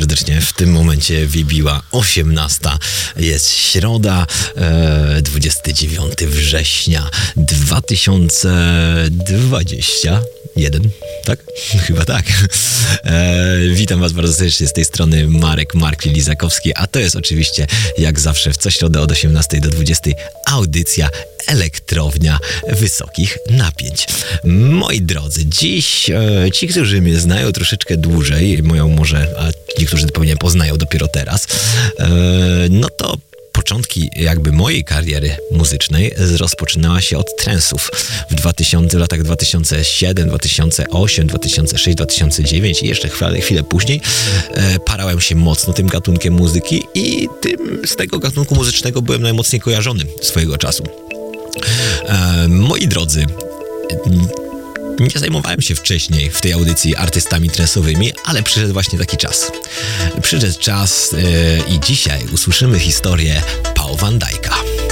serdecznie. W tym momencie wybiła 18. Jest środa, e, 29 września 2021. Tak? Chyba tak. E, witam Was bardzo serdecznie z tej strony Marek Mark Lizakowski, a to jest oczywiście jak zawsze w co środę od 18 do 20 audycja Elektrownia Wysokich Napięć. Moi drodzy, dziś e, ci, którzy mnie znają troszeczkę dłużej, moją może, a niektórzy pewnie poznają dopiero teraz, e, no to początki jakby mojej kariery muzycznej rozpoczynała się od trensów w 2000, latach 2007, 2008, 2006, 2009 i jeszcze chwilę, chwilę później e, parałem się mocno tym gatunkiem muzyki i tym z tego gatunku muzycznego byłem najmocniej kojarzony swojego czasu. E, moi drodzy, nie zajmowałem się wcześniej w tej audycji artystami trensowymi, ale przyszedł właśnie taki czas. Przyszedł czas yy, i dzisiaj usłyszymy historię Paul Van Dyka.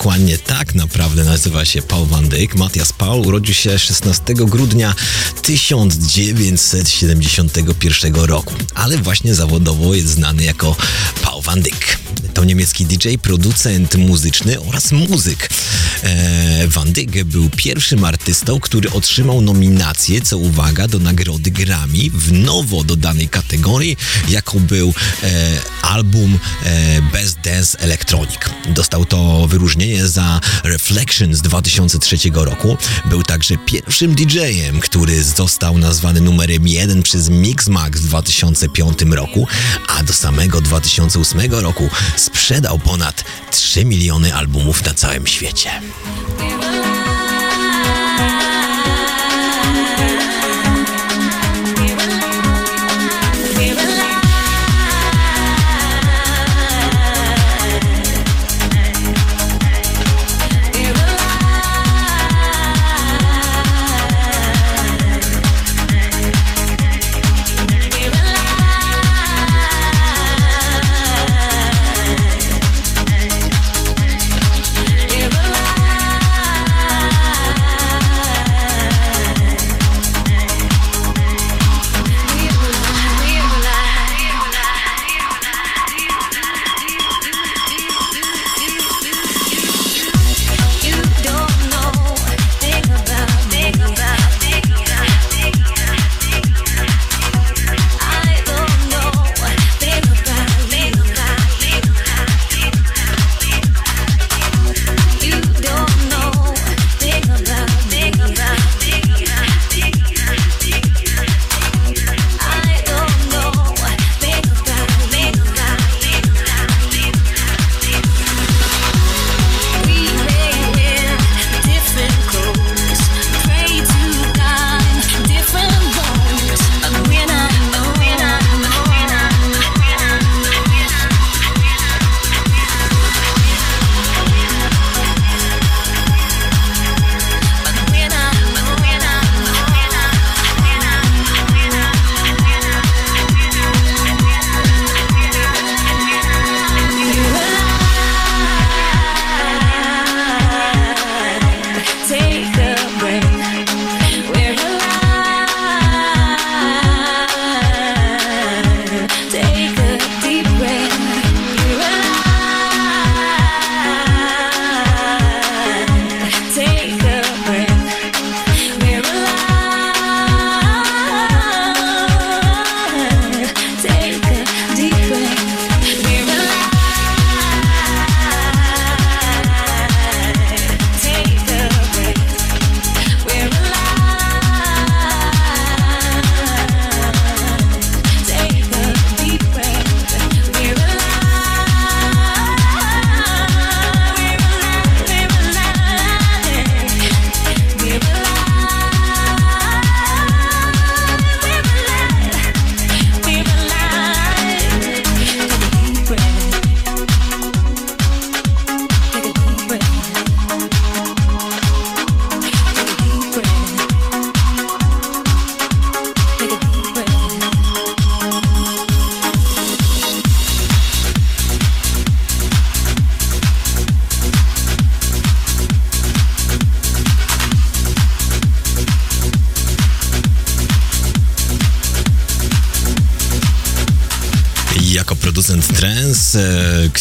Dokładnie tak naprawdę nazywa się Paul Van Dyk. Matthias Paul urodził się 16 grudnia 1971 roku, ale właśnie zawodowo jest znany jako Paul Van Dyk. To niemiecki DJ, producent muzyczny oraz muzyk. E, Van Dyk był pierwszym artystą, który otrzymał nominację, co uwaga, do nagrody Grammy w nowo dodanej kategorii, jaką był e, album e, Best Dance Electronic. Dostał to wyróżnienie za Reflection z 2003 roku. Był także pierwszym DJ-em, który został nazwany numerem jeden przez Mixmax w 2005 roku, a do samego 2008 roku sprzedał ponad 3 miliony albumów na całym świecie.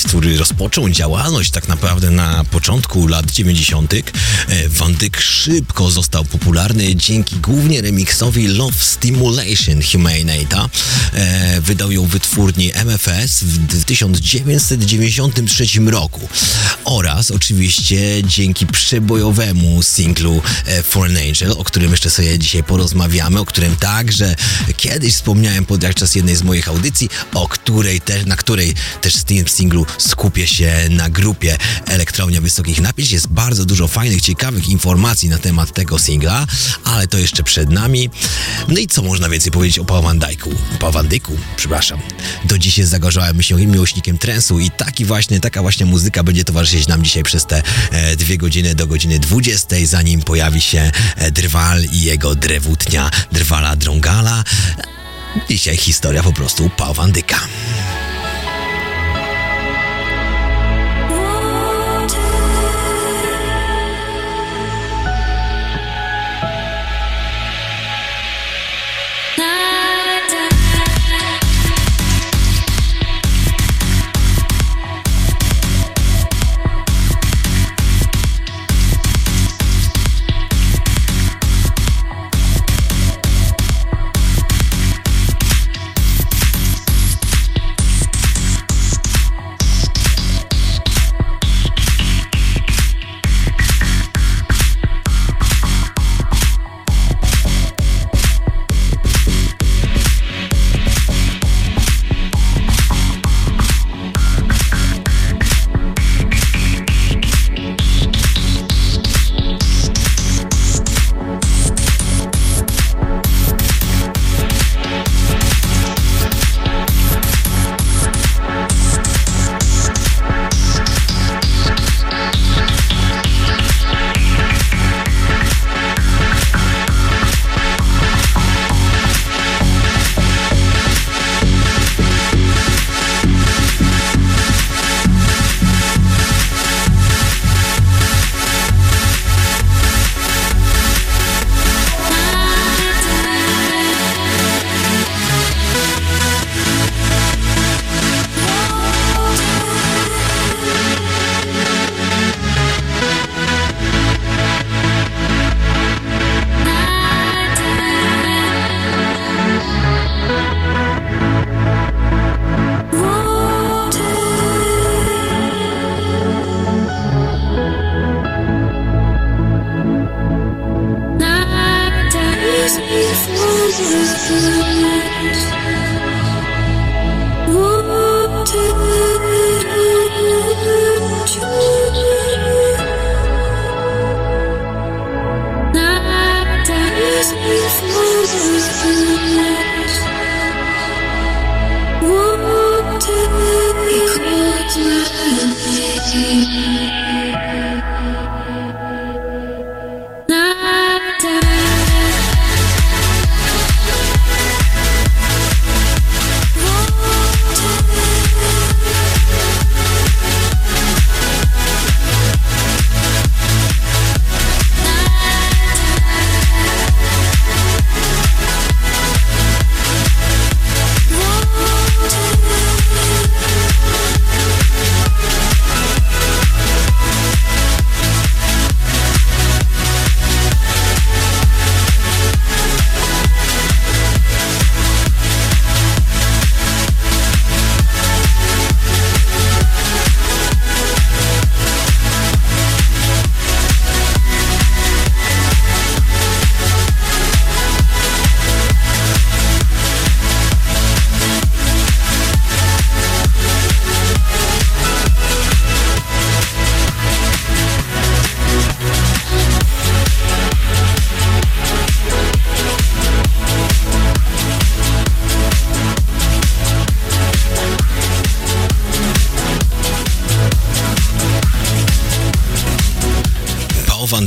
Który rozpoczął działalność tak naprawdę na początku lat 90., e, Van Dyck szybko został popularny dzięki głównie remiksowi Love Stimulation Humanata. E, wydał ją wytwórni MFS w 1993 roku oraz oczywiście dzięki przebojowemu singlu e, For an Angel, o którym jeszcze sobie dzisiaj porozmawiamy, o którym także kiedyś wspomniałem podczas jednej z moich audycji, o której na której też z tym singlu skupię się na grupie Elektrownia Wysokich Napięć. Jest bardzo dużo fajnych, ciekawych informacji na temat tego singla, ale to jeszcze przed nami. No i co można więcej powiedzieć o Pałwandyku? Pałwandyku, przepraszam. Do dzisiaj zagorzałem się miłośnikiem trensu i taki właśnie, taka właśnie muzyka będzie towarzyszyć nam dzisiaj przez te e, dwie godziny do godziny 20, zanim pojawi się e, Drwal i jego drewutnia Drwala Drągala. Dzisiaj historia po prostu Pałwandyka.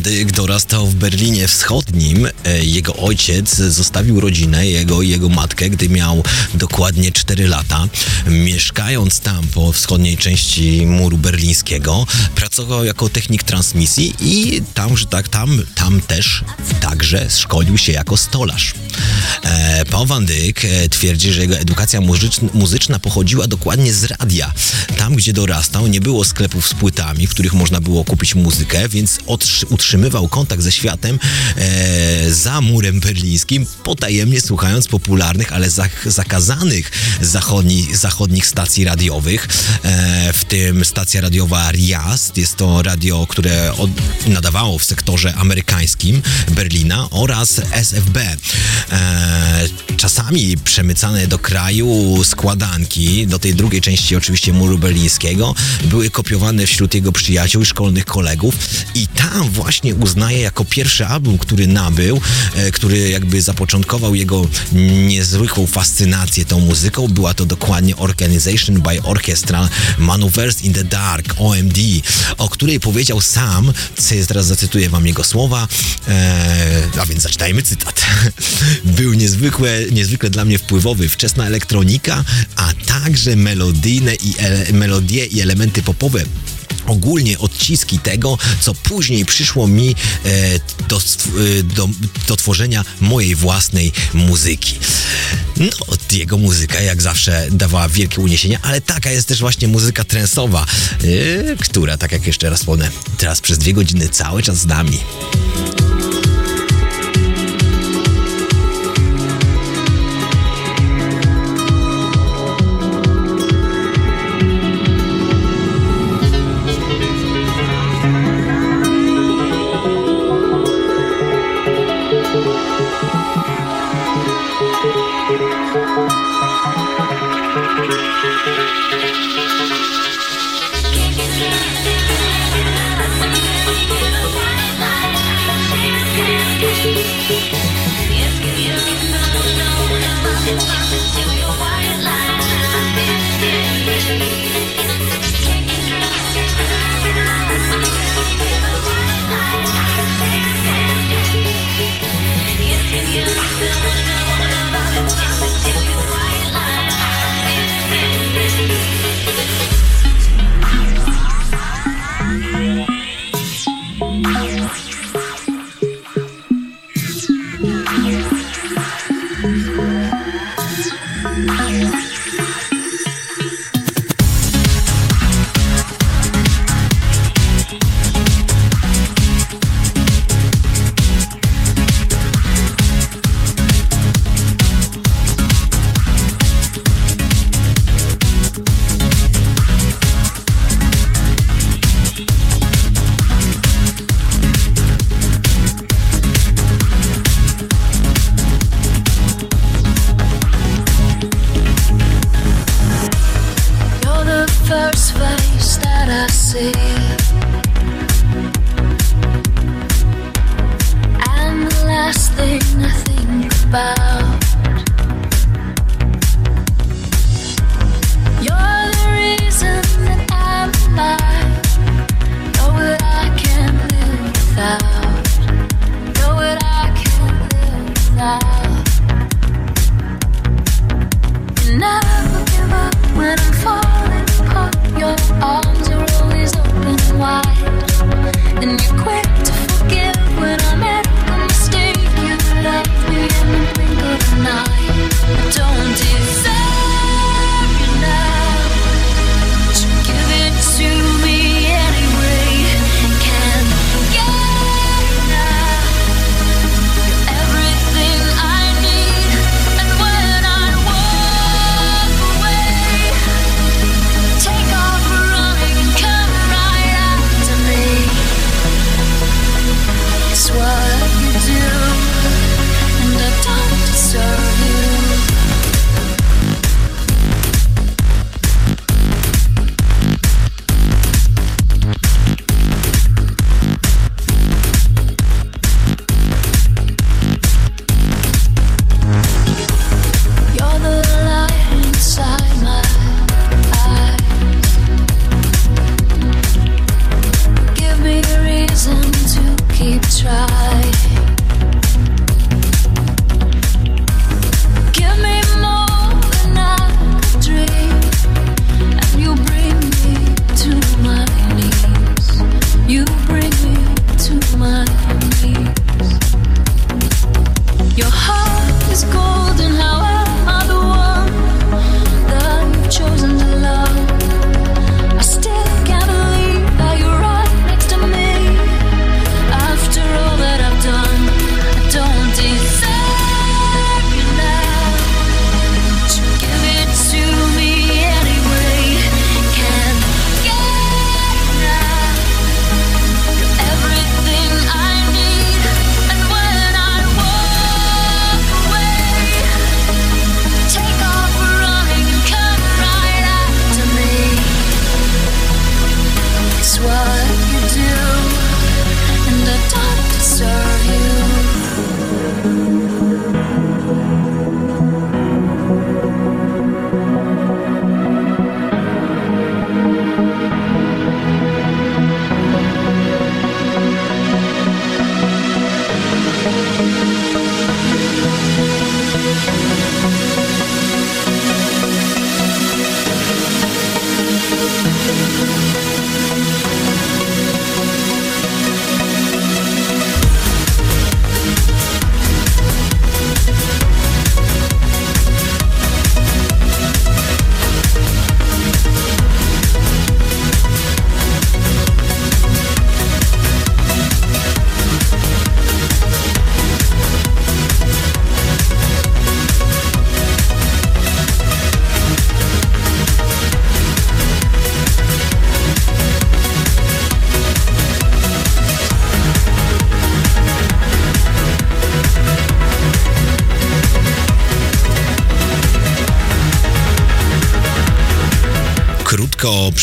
Dorastał w Berlinie Wschodnim. E, jego ojciec zostawił rodzinę, jego i jego matkę, gdy miał dokładnie 4 lata. Mieszkając tam po wschodniej części muru berlińskiego, pracował jako technik transmisji i tam, że tak, tam, tam też także szkolił się jako stolarz. E, Paul Van Dyck e, twierdzi, że jego edukacja muzyczna pochodziła dokładnie z radia. Tam, gdzie dorastał, nie było sklepów z płytami, w których można było kupić muzykę, więc utrzymywał kontakt ze światem e, za murem berlińskim, potajemnie słuchając popularnych, ale zakazanych zachodni, zachodnich stacji radiowych, e, w tym stacja radiowa Riast, jest to radio, które od, nadawało w sektorze amerykańskim Berlina oraz SFB. E, czasami przemycane do kraju składanki, do tej drugiej części oczywiście muru berlińskiego, były kopiowane wśród jego przyjaciół i szkolnych kolegów. I tam właśnie uznaje jako pierwszy album, który nabył, e, który jakby zapoczątkował jego niezwykłą fascynację tą muzyką, była to dokładnie Organization by Orchestra Maneuvers in the Dark, OMD, o której powiedział sam, teraz zacytuję wam jego słowa, e, a więc zaczytajmy cytat. Był niezwykle, niezwykle dla mnie wpływowy, wczesna elektronika, a także melodyjne i ele, melodie i elementy popowe ogólnie odciski tego, co później przyszło mi e, do, e, do, do tworzenia mojej własnej muzyki. No, jego muzyka jak zawsze dawała wielkie uniesienia, ale taka jest też właśnie muzyka trensowa, e, która, tak jak jeszcze raz wspomnę, teraz przez dwie godziny cały czas z nami.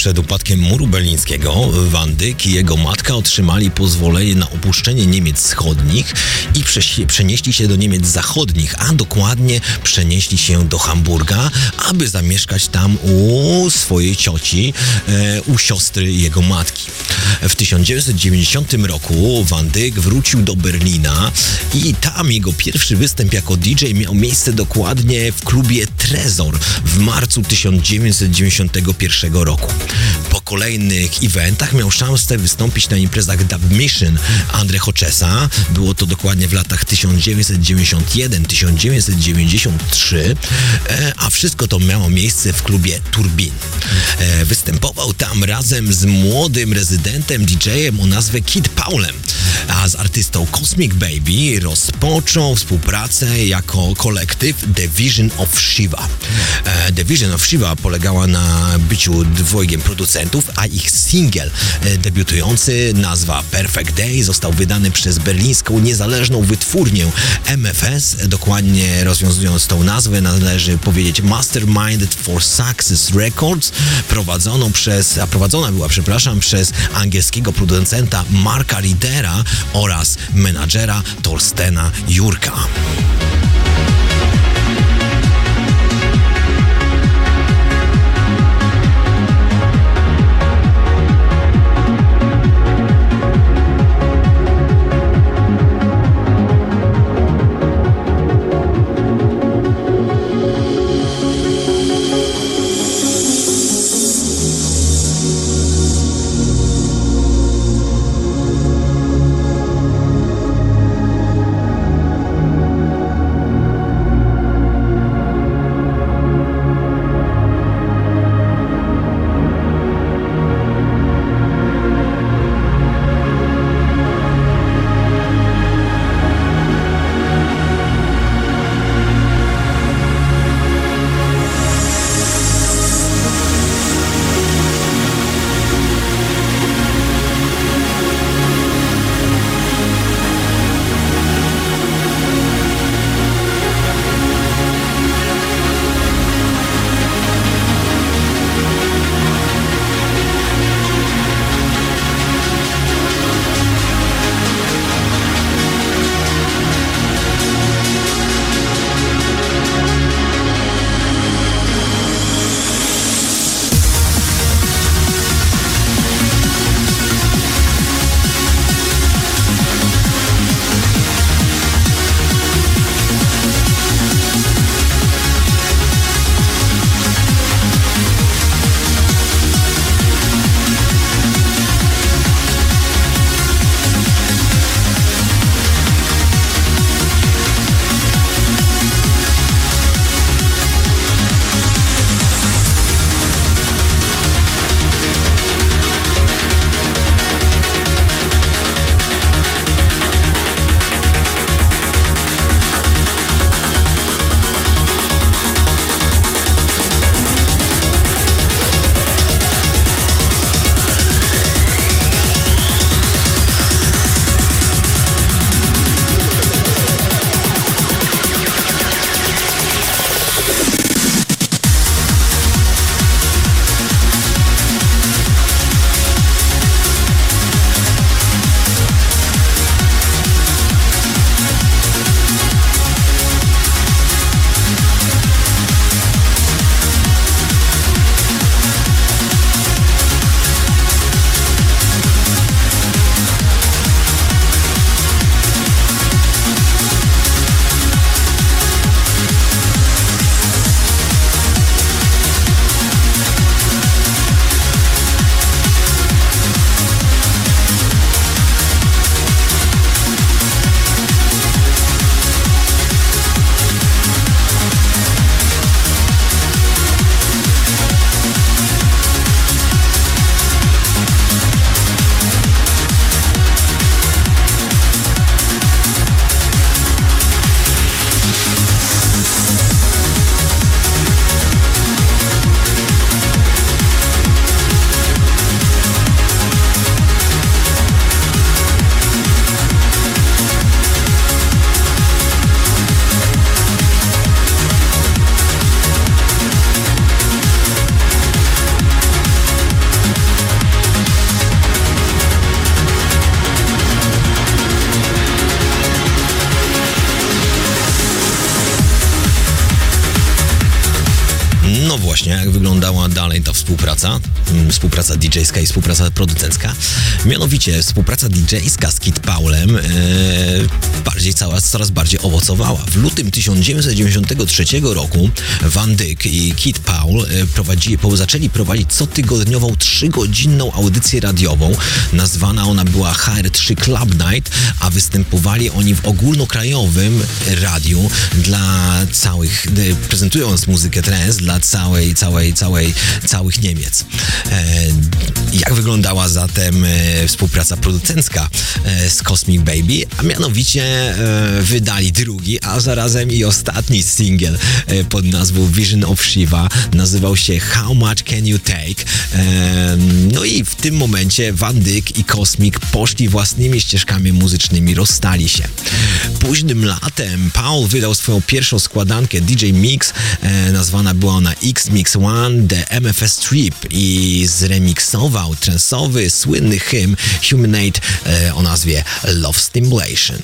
Przed upadkiem muru berlińskiego Van Dyck i jego matka otrzymali pozwolenie na opuszczenie Niemiec wschodnich i przenieśli się do Niemiec zachodnich, a dokładnie przenieśli się do Hamburga, aby zamieszkać tam u swojej cioci, e, u siostry jego matki. W 1990 roku Van Dyck wrócił do Berlina i tam jego pierwszy występ jako DJ miał miejsce dokładnie w klubie Trezor w marcu 1991 roku. Po kolejnych eventach miał szansę wystąpić na imprezach Dub Mission Andre Hoczesa. Było to dokładnie w latach 1991-1993, e, a wszystko to miało miejsce w klubie Turbin. E, występował tam razem z młodym rezydentem DJ-em o nazwie Kid Paulem, a z artystą Cosmic Baby rozpoczął współpracę jako kolektyw Division of Shiva. E, Division of Shiva polegała na byciu dwojgiem producentów, a ich singiel e, debiutujący nazwa Perfect Day został wydany przez berlińską niezależną wytwórnię MFS. Dokładnie rozwiązując tą nazwę należy powiedzieć Mastermind for Success Records, prowadzoną przez, a prowadzona była, przepraszam, przez angielskiego producenta Marka Ridera oraz menadżera Torstena Jurka. DJ-ska i współpraca producencka. Mianowicie współpraca DJ-ska z Kid Paulem e, bardziej cała, coraz bardziej owocowała. W lutym 1993 roku Van Dyck i Kid Paul e, zaczęli prowadzić cotygodniową, trzygodzinną audycję radiową. Nazwana ona była HR3 Club Night, a występowali oni w ogólnokrajowym radiu dla całych, e, prezentując muzykę trance dla całej, całej, całej, całych Niemiec. Jak wyglądała zatem e, współpraca producencka e, z Cosmic Baby? A mianowicie e, wydali drugi, a zarazem i ostatni singiel pod nazwą Vision of Shiva. Nazywał się How Much Can You Take? No i w tym momencie Van Dyck i Cosmic poszli własnymi ścieżkami muzycznymi, rozstali się. Późnym latem Paul wydał swoją pierwszą składankę DJ Mix, nazwana była ona X-Mix One The MFS Trip i zremiksował trensowy, słynny hymn Humanate e, o nazwie Love Stimulation.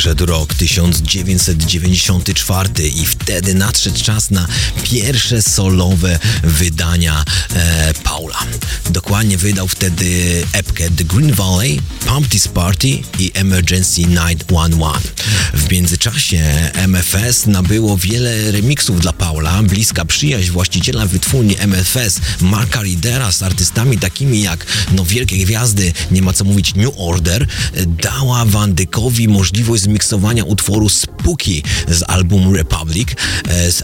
Przyszedł rok 1994 i wtedy nadszedł czas na pierwsze solowe wydania e, Paula. Dokładnie wydał wtedy epkę The Green Valley, Pump This Party i Emergency 911. W międzyczasie MFS nabyło wiele remixów dla Paula. Bliska przyjaźń właściciela wytwórni MFS Marka Ridera z artystami takimi jak no wielkie gwiazdy, nie ma co mówić New Order, dała Van Dykowi możliwość zmiksowania utworu Spooky z albumu Republic,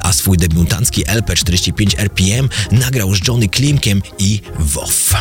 a swój debiutancki LP 45 RPM nagrał z Johnny Klimkiem i WoW.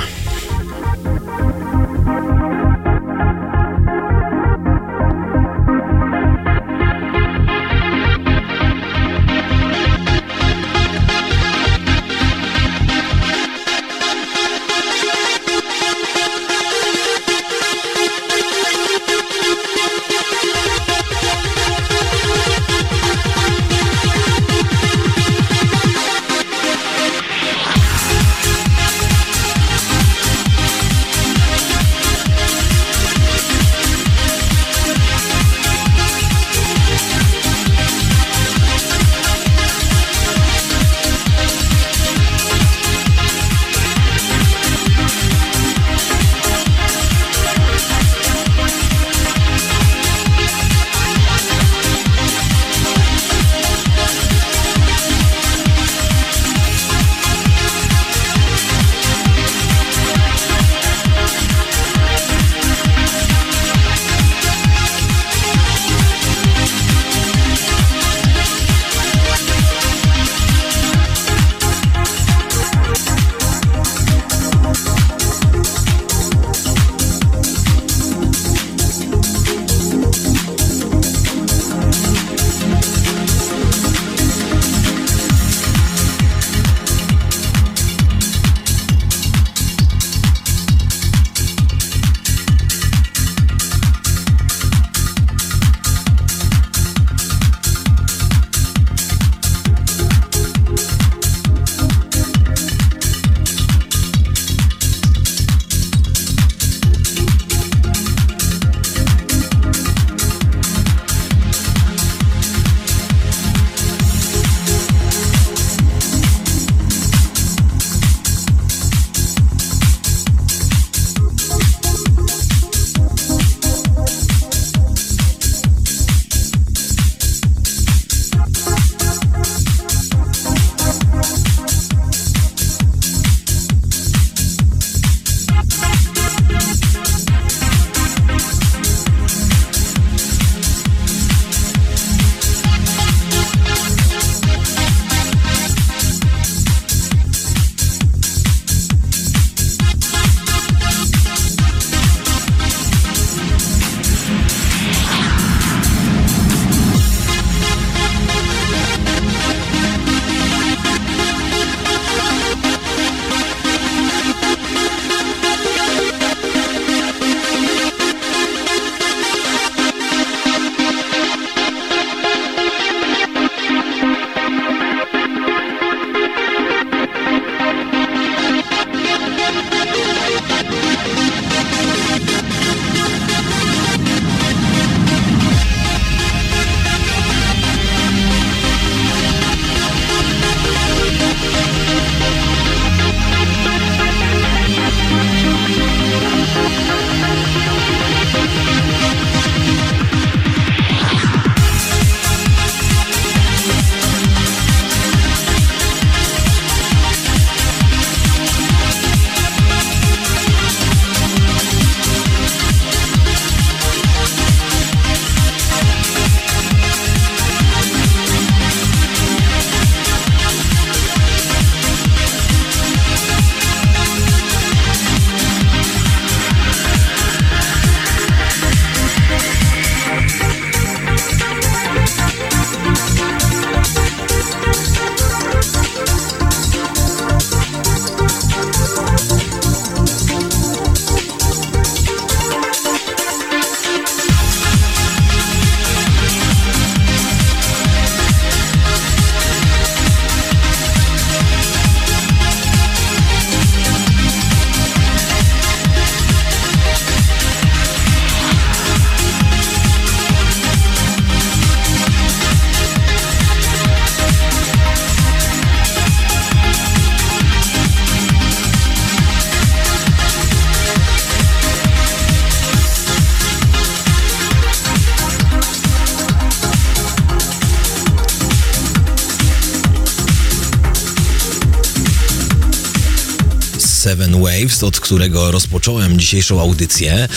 Waves, od którego rozpocząłem dzisiejszą audycję, e,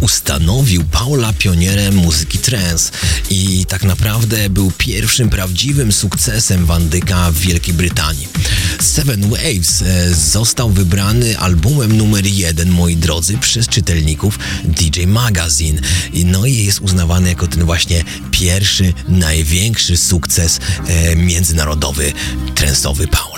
ustanowił Paula pionierem muzyki trance i tak naprawdę był pierwszym prawdziwym sukcesem Wandyka w Wielkiej Brytanii. Seven Waves e, został wybrany albumem numer jeden, moi drodzy, przez czytelników DJ Magazine. No i jest uznawany jako ten właśnie pierwszy, największy sukces e, międzynarodowy, trensowy Paula.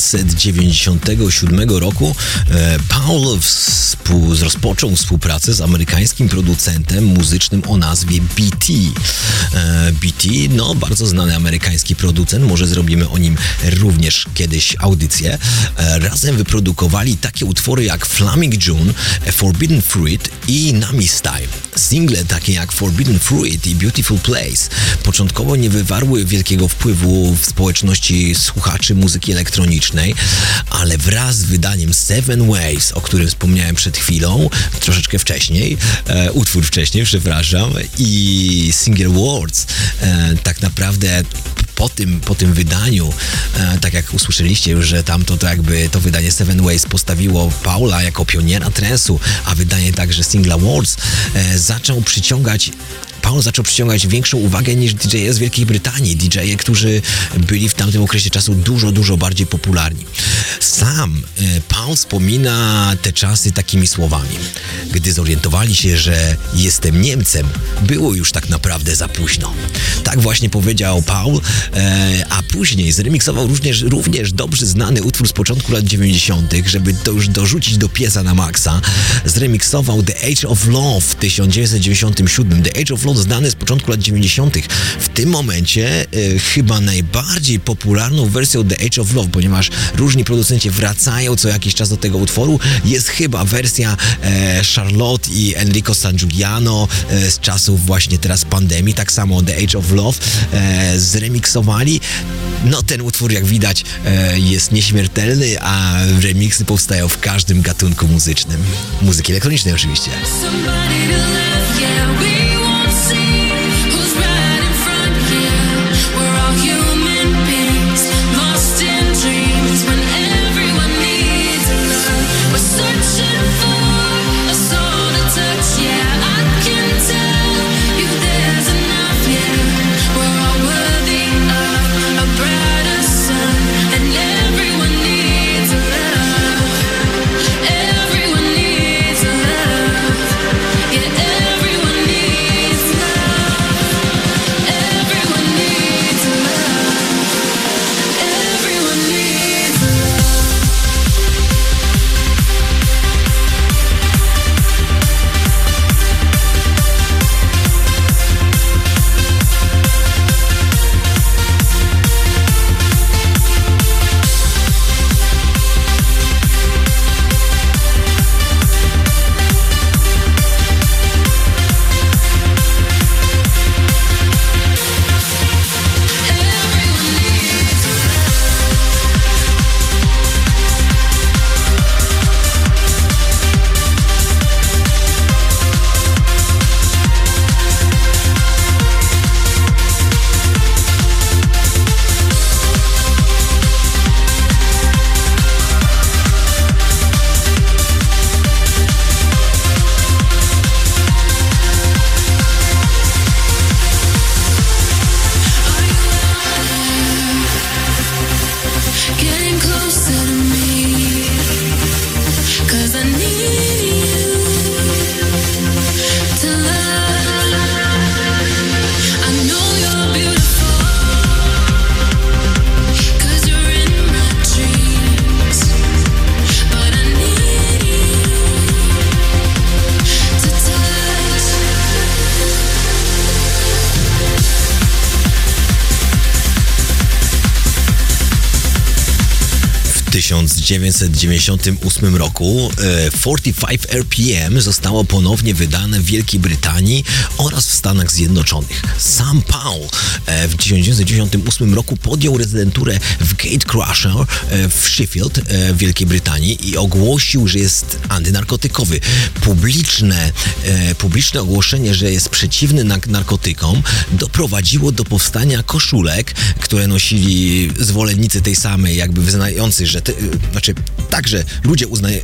1997 roku e, Paul współ, rozpoczął współpracę z amerykańskim producentem muzycznym o nazwie BT. E, BT, no bardzo znany amerykański producent, może zrobimy o nim również kiedyś audycję. E, razem wyprodukowali takie utwory jak Flaming June, Forbidden Fruit i Nami Style. Single takie jak Forbidden Fruit i Beautiful Place początkowo nie wywarły wielkiego wpływu w społeczności słuchaczy muzyki elektronicznej, ale wraz z wydaniem Seven Waves, o którym wspomniałem przed chwilą, troszeczkę wcześniej, e, utwór wcześniej, przepraszam, i Single Words, e, tak naprawdę po tym, po tym wydaniu, e, tak jak usłyszeliście już, że tamto to jakby to wydanie Seven Ways postawiło Paula jako pioniera trensu, a wydanie także Single Awards e, zaczął przyciągać Paul zaczął przyciągać większą uwagę niż DJ z Wielkiej Brytanii. DJ-e, którzy byli w tamtym okresie czasu dużo, dużo bardziej popularni. Sam e, Paul wspomina te czasy takimi słowami. Gdy zorientowali się, że jestem Niemcem, było już tak naprawdę za późno. Tak właśnie powiedział Paul, e, a później zremiksował również, również dobrze znany utwór z początku lat 90., żeby to już dorzucić do piesa na maksa. Zremiksował The Age of Love w 1997. The Age of Love znany z początku lat 90. W tym momencie e, chyba najbardziej popularną wersją The Age of Love, ponieważ różni producenci wracają co jakiś czas do tego utworu, jest chyba wersja e, Charlotte i Enrico Sangiuliano e, z czasów właśnie teraz pandemii, tak samo The Age of Love e, zremiksowali. No ten utwór jak widać e, jest nieśmiertelny, a remiksy powstają w każdym gatunku muzycznym. Muzyki elektronicznej oczywiście. Somebody to love, yeah, we see 1998 roku e, 45 RPM zostało ponownie wydane w Wielkiej Brytanii oraz w Stanach Zjednoczonych. Sam Paul e, w 1998 roku podjął rezydenturę w Gatecrusher e, w Sheffield e, w Wielkiej Brytanii i ogłosił, że jest antynarkotykowy. Publiczne, e, publiczne ogłoszenie, że jest przeciwny narkotykom doprowadziło do powstania koszulek, które nosili zwolennicy tej samej, jakby wyznający, że te, znaczy także ludzie uznaje,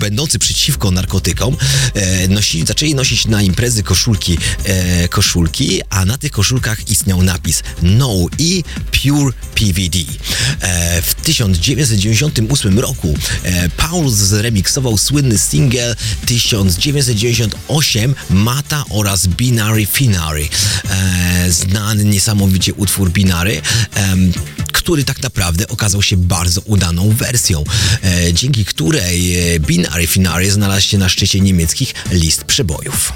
będący przeciwko narkotykom e, nosi, zaczęli nosić na imprezy koszulki, e, koszulki, a na tych koszulkach istniał napis No i Pure PVD. E, w 1998 roku e, Paul zremiksował słynny singiel 1998 Mata oraz Binary Finary. E, znany niesamowicie utwór Binary. który tak naprawdę okazał się bardzo udaną wersją, e, dzięki której e, Binary Finary znalazł się na szczycie niemieckich list przebojów.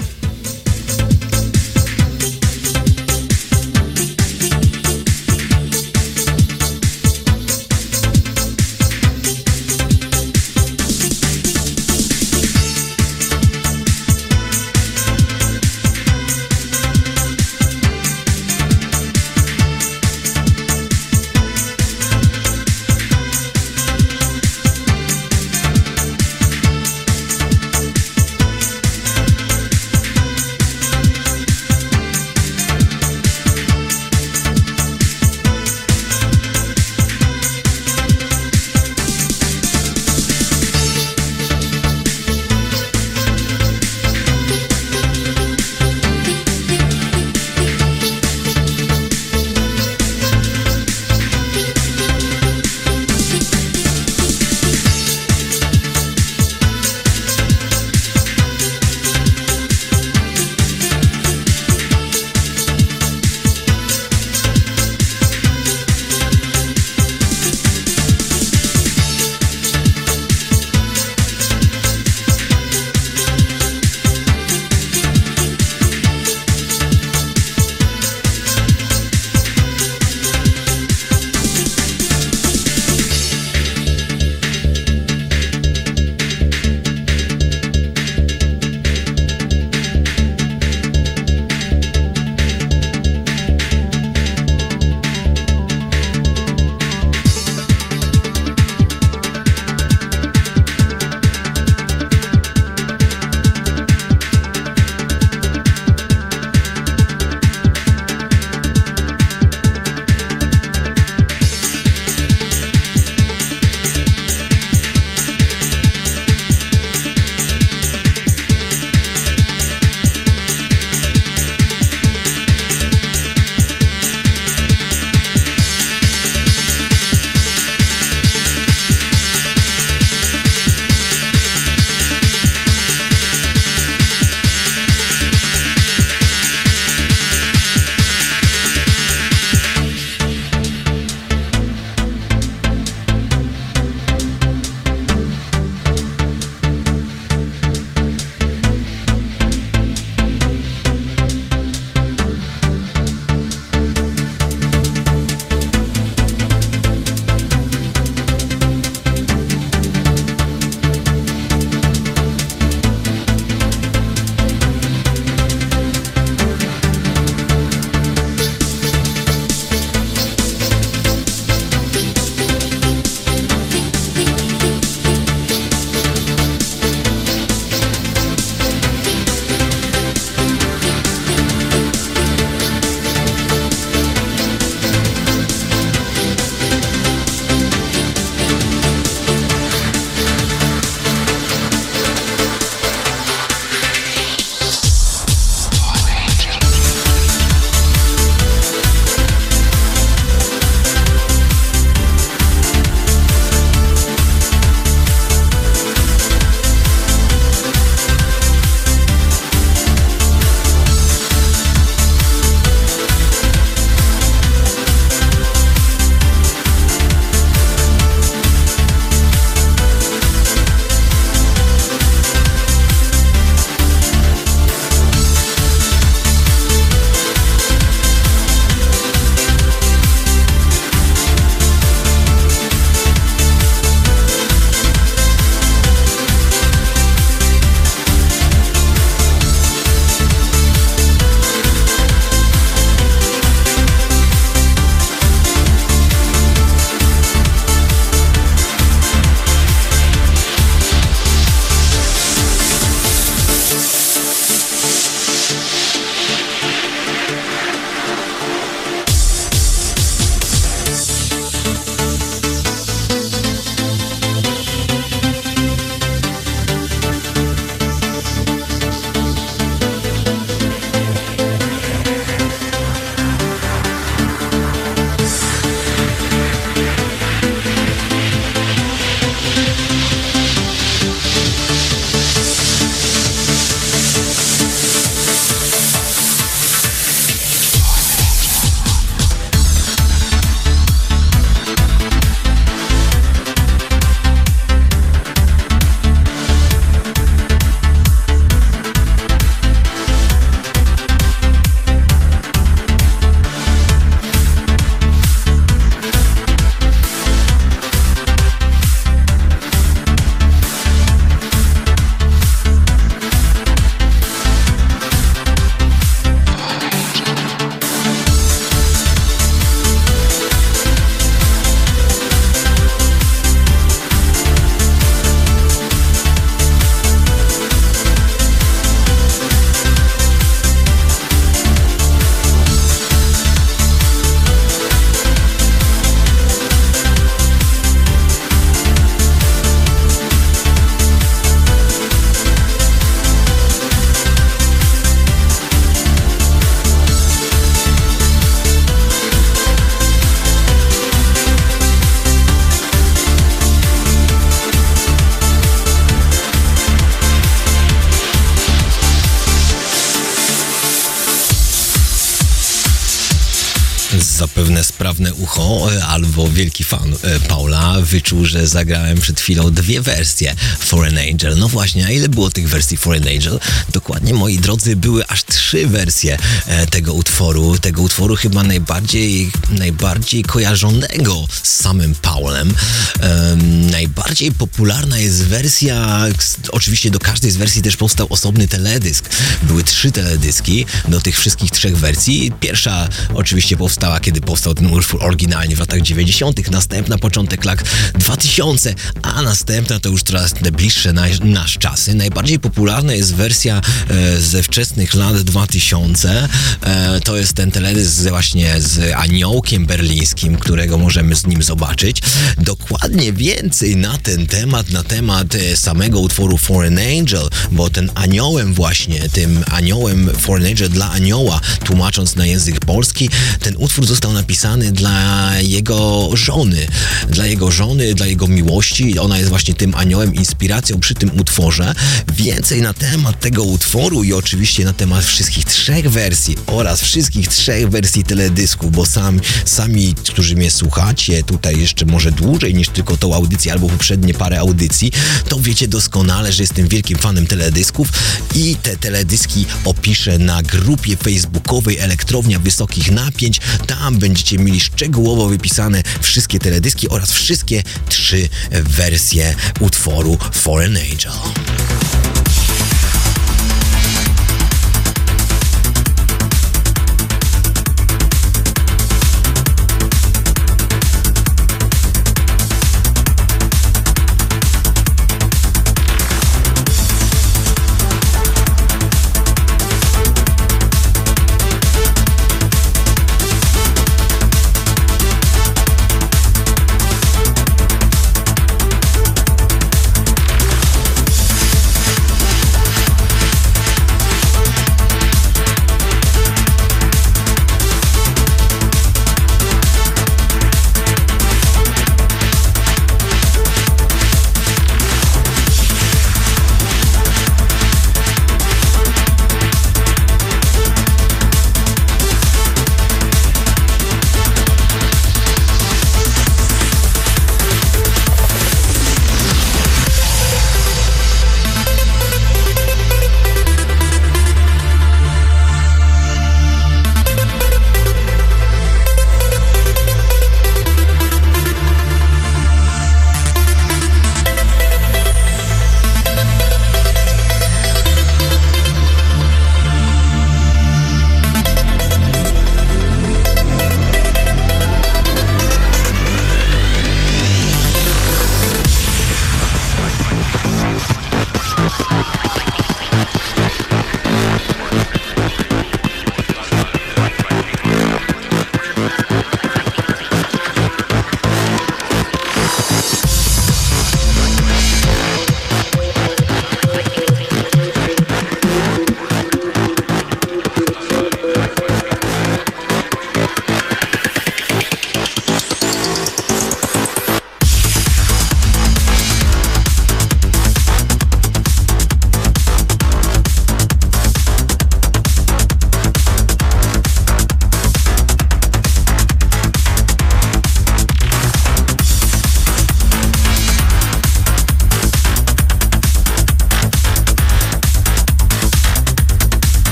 E, albo wielki fan e, Paula wyczuł, że zagrałem przed chwilą dwie wersje Foreign Angel. No właśnie, a ile było tych wersji Foreign Angel? Dokładnie, moi drodzy, były aż trzy wersje e, tego utworu. Tego utworu chyba najbardziej, najbardziej kojarzonego z samym Paulem. Em, najbardziej popularna jest wersja, oczywiście do każdej z wersji też powstał osobny teledysk. Były trzy teledyski do tych wszystkich trzech wersji. Pierwsza oczywiście powstała, kiedy powstał ten utwór oryginalnie w latach 90., następna początek lat 2000, a następna to już teraz te bliższe na, nasz czasy. Najbardziej popularna jest wersja e, ze wczesnych lat 2000. E, to jest ten teledysk właśnie z aniołkiem berlińskim, którego możemy z nim zobaczyć. Dokładnie więcej na ten temat, na temat e, samego utworu Foreign Angel, bo ten aniołem właśnie, tym aniołem Foreign Angel dla anioła, tłumacząc na język polski, ten utwór został napisany dla jego żony, dla jego żony, dla jego miłości. Ona jest właśnie tym aniołem, inspiracją przy tym utworze. Więcej na temat tego utworu i oczywiście na temat wszystkich trzech wersji oraz wszystkich trzech wersji teledysków, bo sam, sami, którzy mnie słuchacie tutaj jeszcze może dłużej niż tylko tą audycję albo poprzednie parę audycji, to wiecie doskonale, że jestem wielkim fanem teledysków i te teledyski opiszę na grupie facebookowej Elektrownia Wysokich Napięć. Tam będziecie mieli szczegółowo wypisane wszystkie teledyski oraz wszystkie trzy wersje utworu Foreign Angel.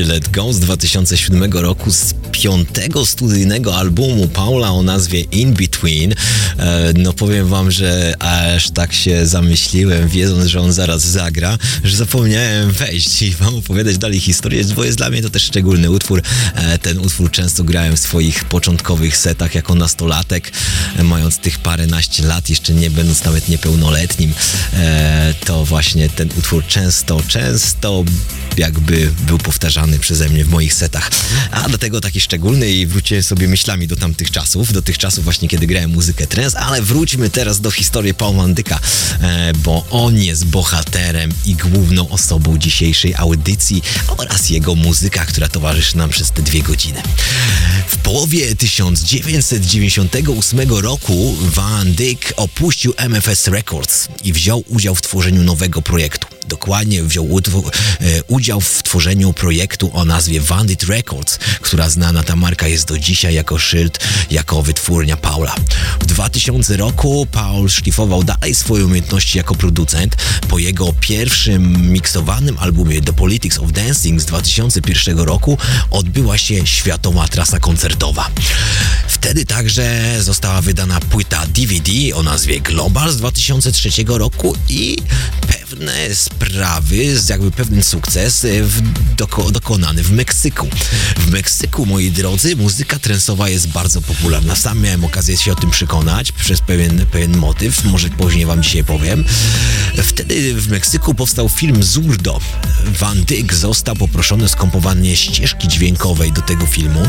15-letką z 2007 roku z piątego studyjnego albumu Paula o nazwie In Between. E, no powiem wam, że aż tak się zamyśliłem, wiedząc, że on zaraz zagra, że zapomniałem wejść i wam opowiadać dalej historię, bo jest dla mnie to też szczególny utwór. E, ten utwór często grałem w swoich początkowych setach jako nastolatek, e, mając tych paręnaście lat, jeszcze nie będąc nawet niepełnoletnim. To właśnie ten utwór często, często jakby był powtarzany przeze mnie w moich setach. A do tego taki szczególny i wróciłem sobie myślami do tamtych czasów, do tych czasów właśnie, kiedy grałem muzykę trance, ale wróćmy teraz do historii Paul Mandyka, e, bo on jest bohaterem i główną osobą dzisiejszej audycji oraz jego muzyka, która towarzyszy nam przez te dwie godziny. W połowie 1998 roku Van Dyck opuścił MFS Records i wziął udział w tworzeniu nowego projektu. Dokładnie wziął e, udział w tworzeniu projektu o nazwie Bandit Records, która znana ta marka jest do dzisiaj jako szyld, jako wytwórnia Paula. W 2000 roku Paul szlifował dalej swoje umiejętności jako producent. Po jego pierwszym miksowanym albumie The Politics of Dancing z 2001 roku odbyła się światowa trasa koncertowa. Wtedy także została wydana płyta DVD o nazwie Global z 2003 roku i pewne sprawy, jakby pewien sukces e, w, doko, dokonany w Meksyku. W Meksyku, moi drodzy, muzyka trensowa jest bardzo popularna. Sam miałem okazję się o tym przekonać przez pewien, pewien motyw, może później wam dzisiaj powiem. Wtedy w Meksyku powstał film Zurdo. Van Dyck został poproszony o skompowanie ścieżki dźwiękowej do tego filmu.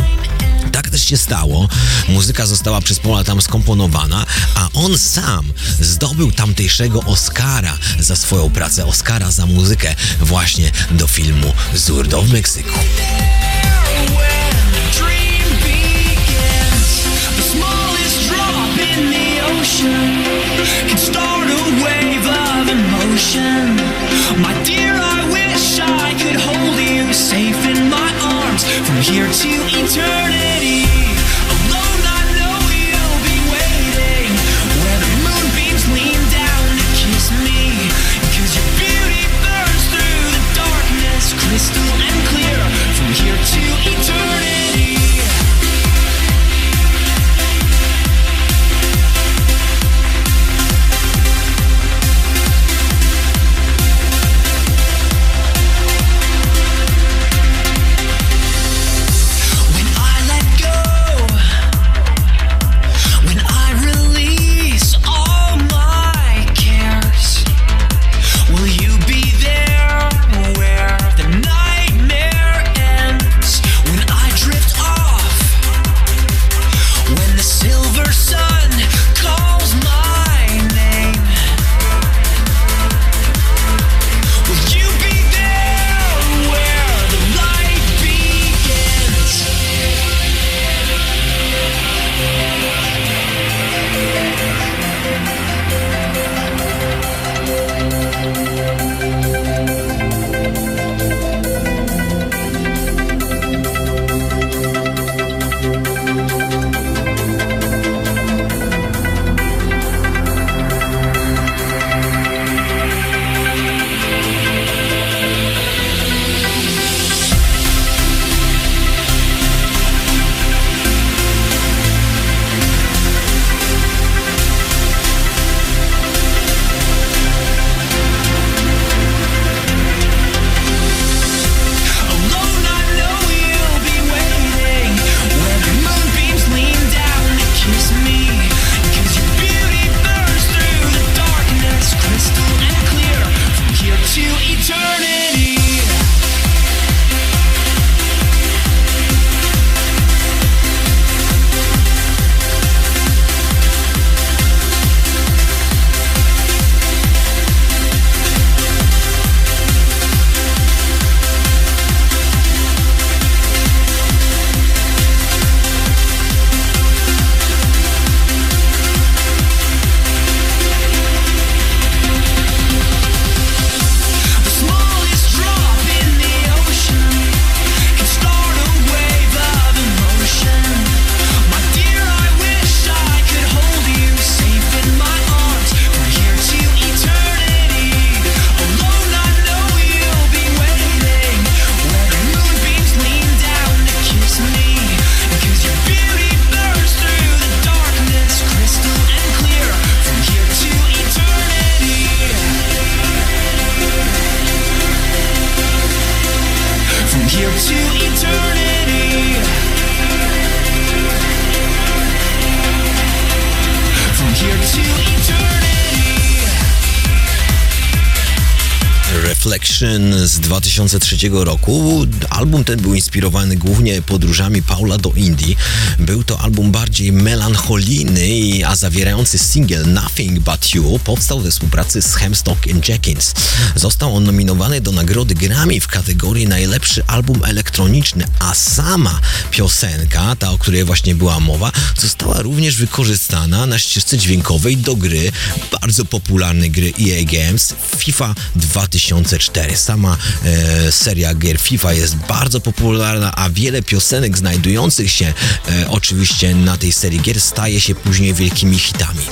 Tak też się stało. Muzyka została przez Paula tam skomponowana, a on sam zdobył tamtejszego Oscara za swoją pracę, Oscara za muzykę właśnie do filmu Zurdo w Meksyku. When the dream 2003 roku. Album ten był inspirowany głównie podróżami Paula do Indii. Był to album bardziej melancholijny, a zawierający singiel Nothing But You powstał we współpracy z Hemstock Jenkins. Został on nominowany do nagrody Grammy w kategorii najlepszy album elektroniczny, a sama piosenka, ta o której właśnie była mowa, została również wykorzystana na ścieżce dźwiękowej do gry, bardzo popularnej gry EA Games FIFA 2004. Sama e, seria gier FIFA jest bardzo popularna, a wiele piosenek znajdujących się e, oczywiście na tej serii gier staje się później wielkimi hitami.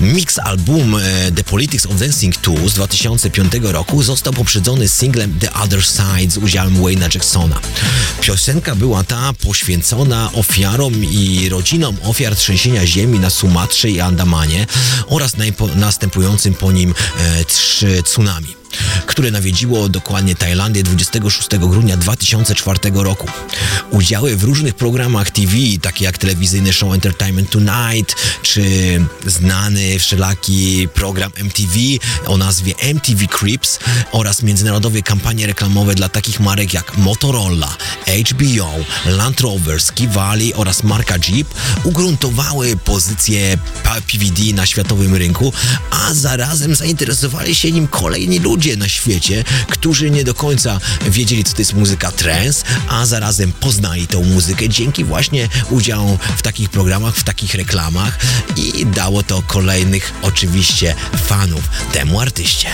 Mix album e, The Politics of Dancing 2 z 2005 roku został poprzedzony singlem The Other Side z udziałem Wayne'a Jacksona. Piosenka była ta poświęcona ofiarom i rodzinom ofiar trzęsienia ziemi na Sumatrze i Andamanie oraz następującym po nim e, trzy tsunami które nawiedziło dokładnie Tajlandię 26 grudnia 2004 roku. Udziały w różnych programach TV, takie jak telewizyjny show Entertainment Tonight, czy znany wszelaki program MTV o nazwie MTV Crips oraz międzynarodowe kampanie reklamowe dla takich marek jak Motorola, HBO, Land Rover, Ski Valley oraz marka Jeep ugruntowały pozycję PVD na światowym rynku, a zarazem zainteresowali się nim kolejni ludzie na świecie, którzy nie do końca wiedzieli, co to jest muzyka trance, a zarazem poznali tą muzykę dzięki właśnie udziałom w takich programach, w takich reklamach i dało to kolejnych oczywiście fanów temu artyście.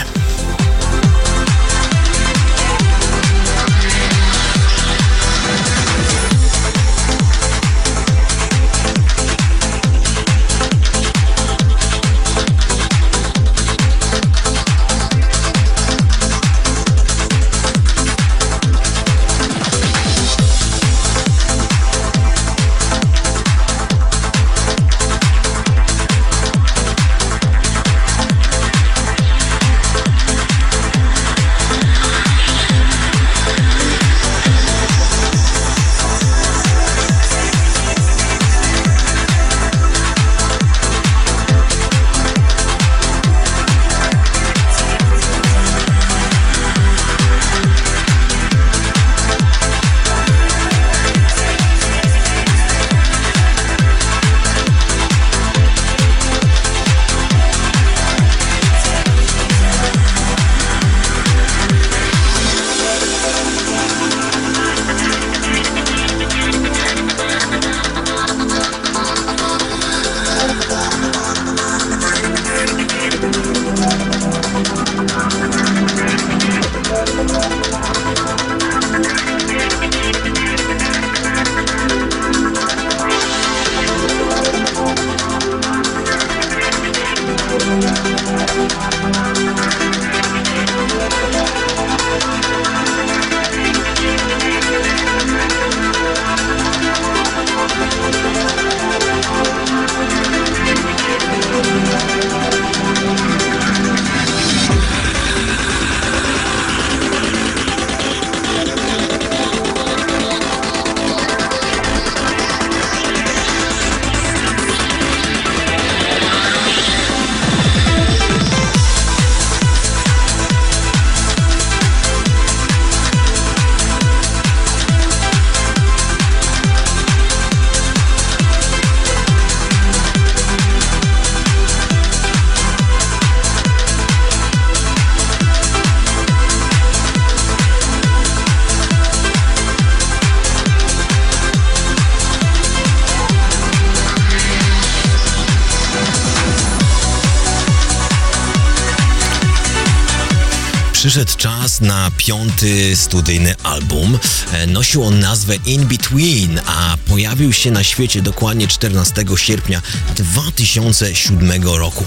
Czas na piąty studyjny album. E, Nosił on nazwę In Between, a pojawił się na świecie dokładnie 14 sierpnia 2007 roku.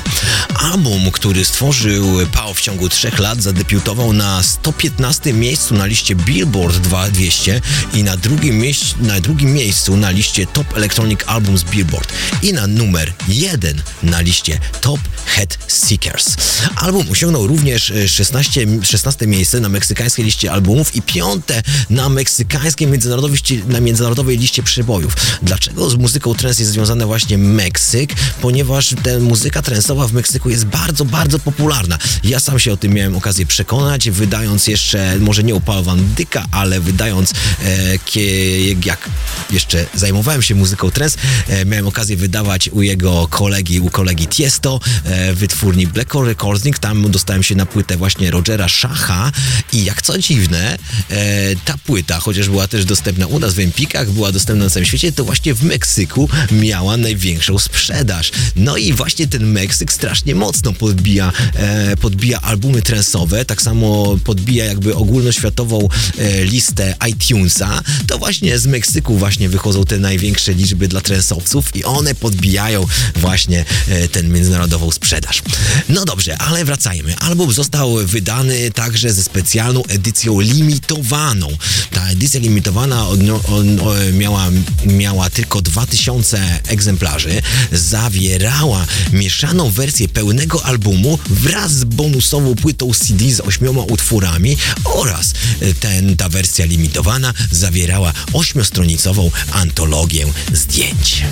album, który stworzył Pał w ciągu trzech lat, zadebiutował na 115 miejscu na liście Billboard 2200 i na drugim, na drugim miejscu na liście Top Electronic Albums Billboard i na numer jeden na liście Top Head Seekers. Album osiągnął również e, 16, 16 miejsce na meksykańskiej liście albumów i piąte na meksykańskiej międzynarodowej, na międzynarodowej liście przebojów. Dlaczego z muzyką trance jest związany właśnie Meksyk? Ponieważ ta muzyka trance'owa w Meksyku jest bardzo, bardzo popularna. Ja sam się o tym miałem okazję przekonać, wydając jeszcze, może nie u Paula Van Dyka, ale wydając, e, jak jeszcze zajmowałem się muzyką trance, e, miałem okazję wydawać u jego kolegi, u kolegi Tiesto, e, wytwórni Black Hole Recording, tam dostałem się na płytę właśnie Rogera Szacha i jak co dziwne, e, ta płyta, chociaż była też dostępna u nas w Empikach, była dostępna na całym świecie, to właśnie w Meksyku miała największą sprzedaż. No i właśnie ten Meksyk strasznie mocno podbija, e, podbija albumy trensowe, tak samo podbija jakby ogólnoświatową e, listę iTunesa. To właśnie z Meksyku właśnie wychodzą te największe liczby dla trensowców i one podbijają właśnie ten międzynarodową sprzedaż. No dobrze, ale wracajmy. Album został wydany także ze specjalną edycją limitowaną. Ta edycja limitowana miała, miała tylko 2000 egzemplarzy, zawierała mieszaną wersję pełnego albumu wraz z bonusową płytą CD z ośmioma utworami oraz e, ten, ta wersja limitowana zawierała ośmiostronicową antologię zdjęć.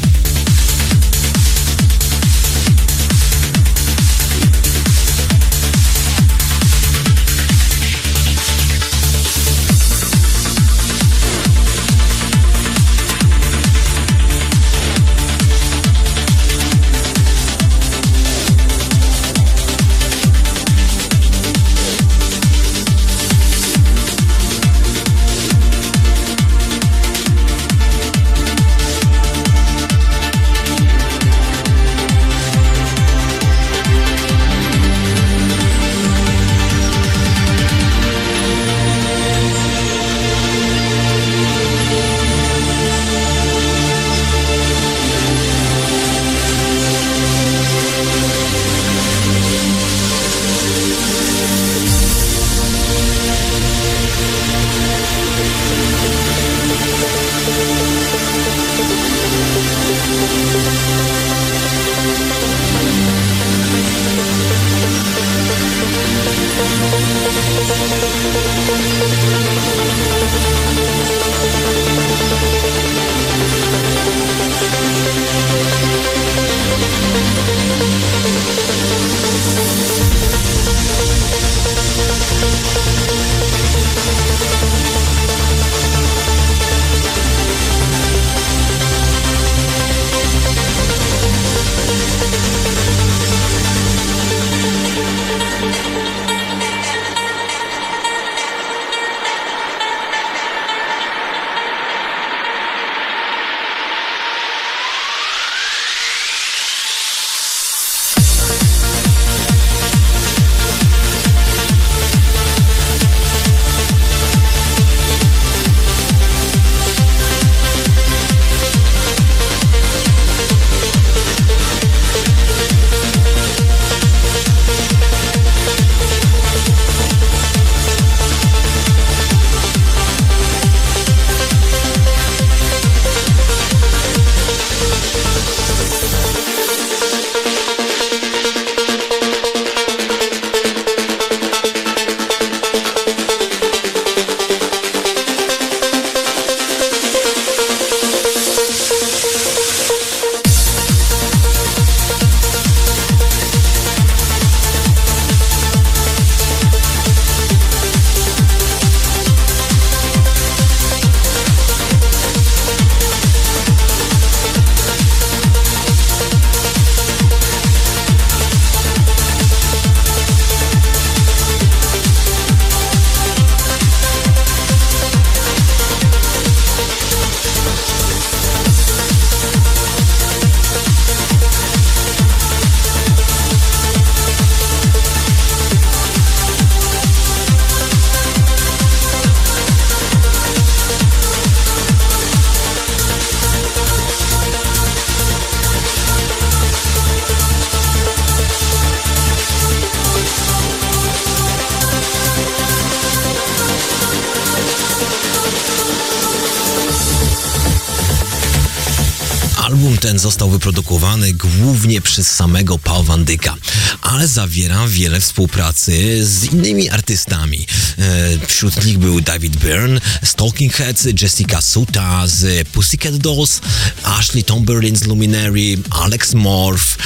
Został wyprodukowany głównie przez samego Paul Van Dyka, ale zawiera wiele współpracy z innymi artystami. E, Wśród nich był David Byrne, Stalking Heads, Jessica Suta z Pussycat Dolls, Ashley Tomberlin z Luminary, Alex Morph,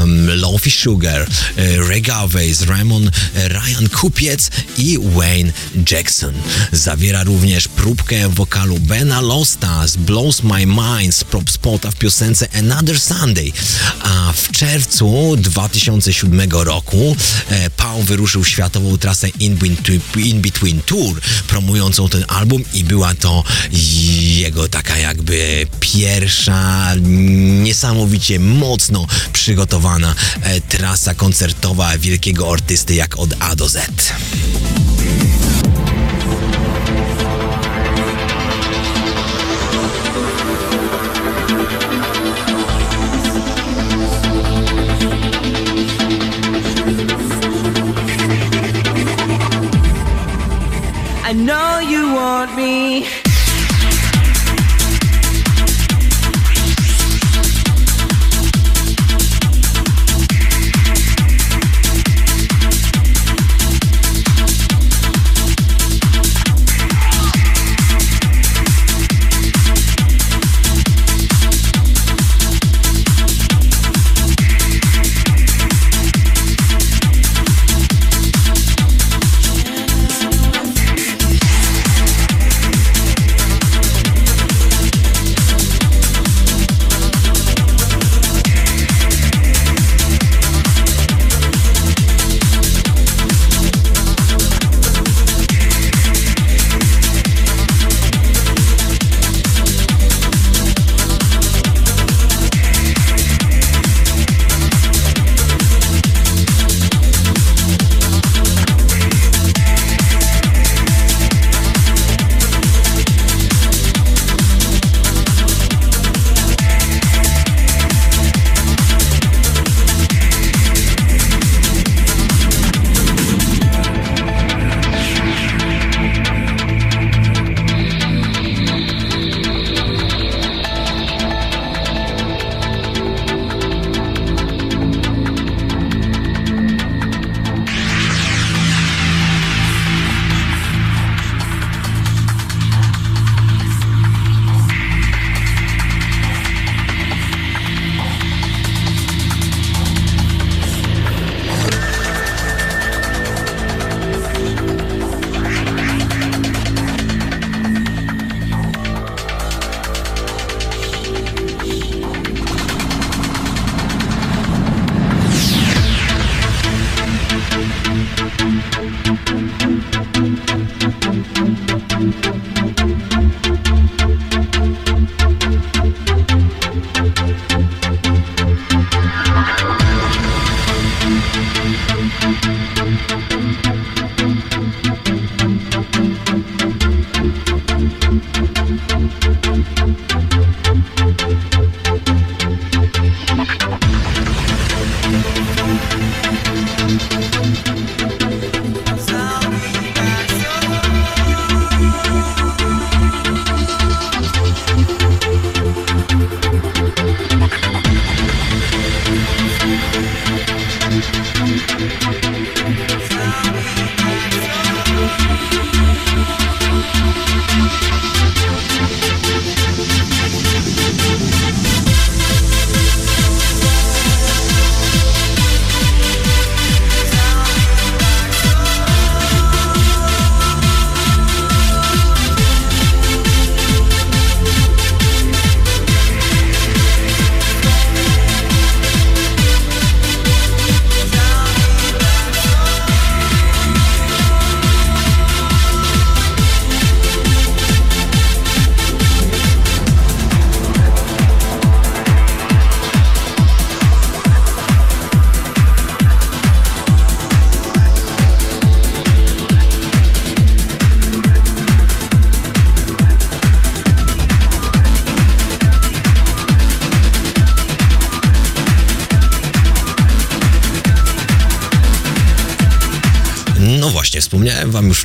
um, Lofi Sugar, e, Ray Garvey, Ramon, e, Ryan Kupiec i Wayne Jackson. Zawiera również próbkę wokalu Bena Losta z Blows My Mind z prop spota w piosence Another Sunday. A w czerwcu 2007 roku e, Paul wyruszył światową trasę In Between, In Between Tour, promującą ten album i była to jego taka jakby pierwsza, niesamowicie mocno przygotowana e, trasa koncertowa wielkiego artysty jak od A do Z. you want me.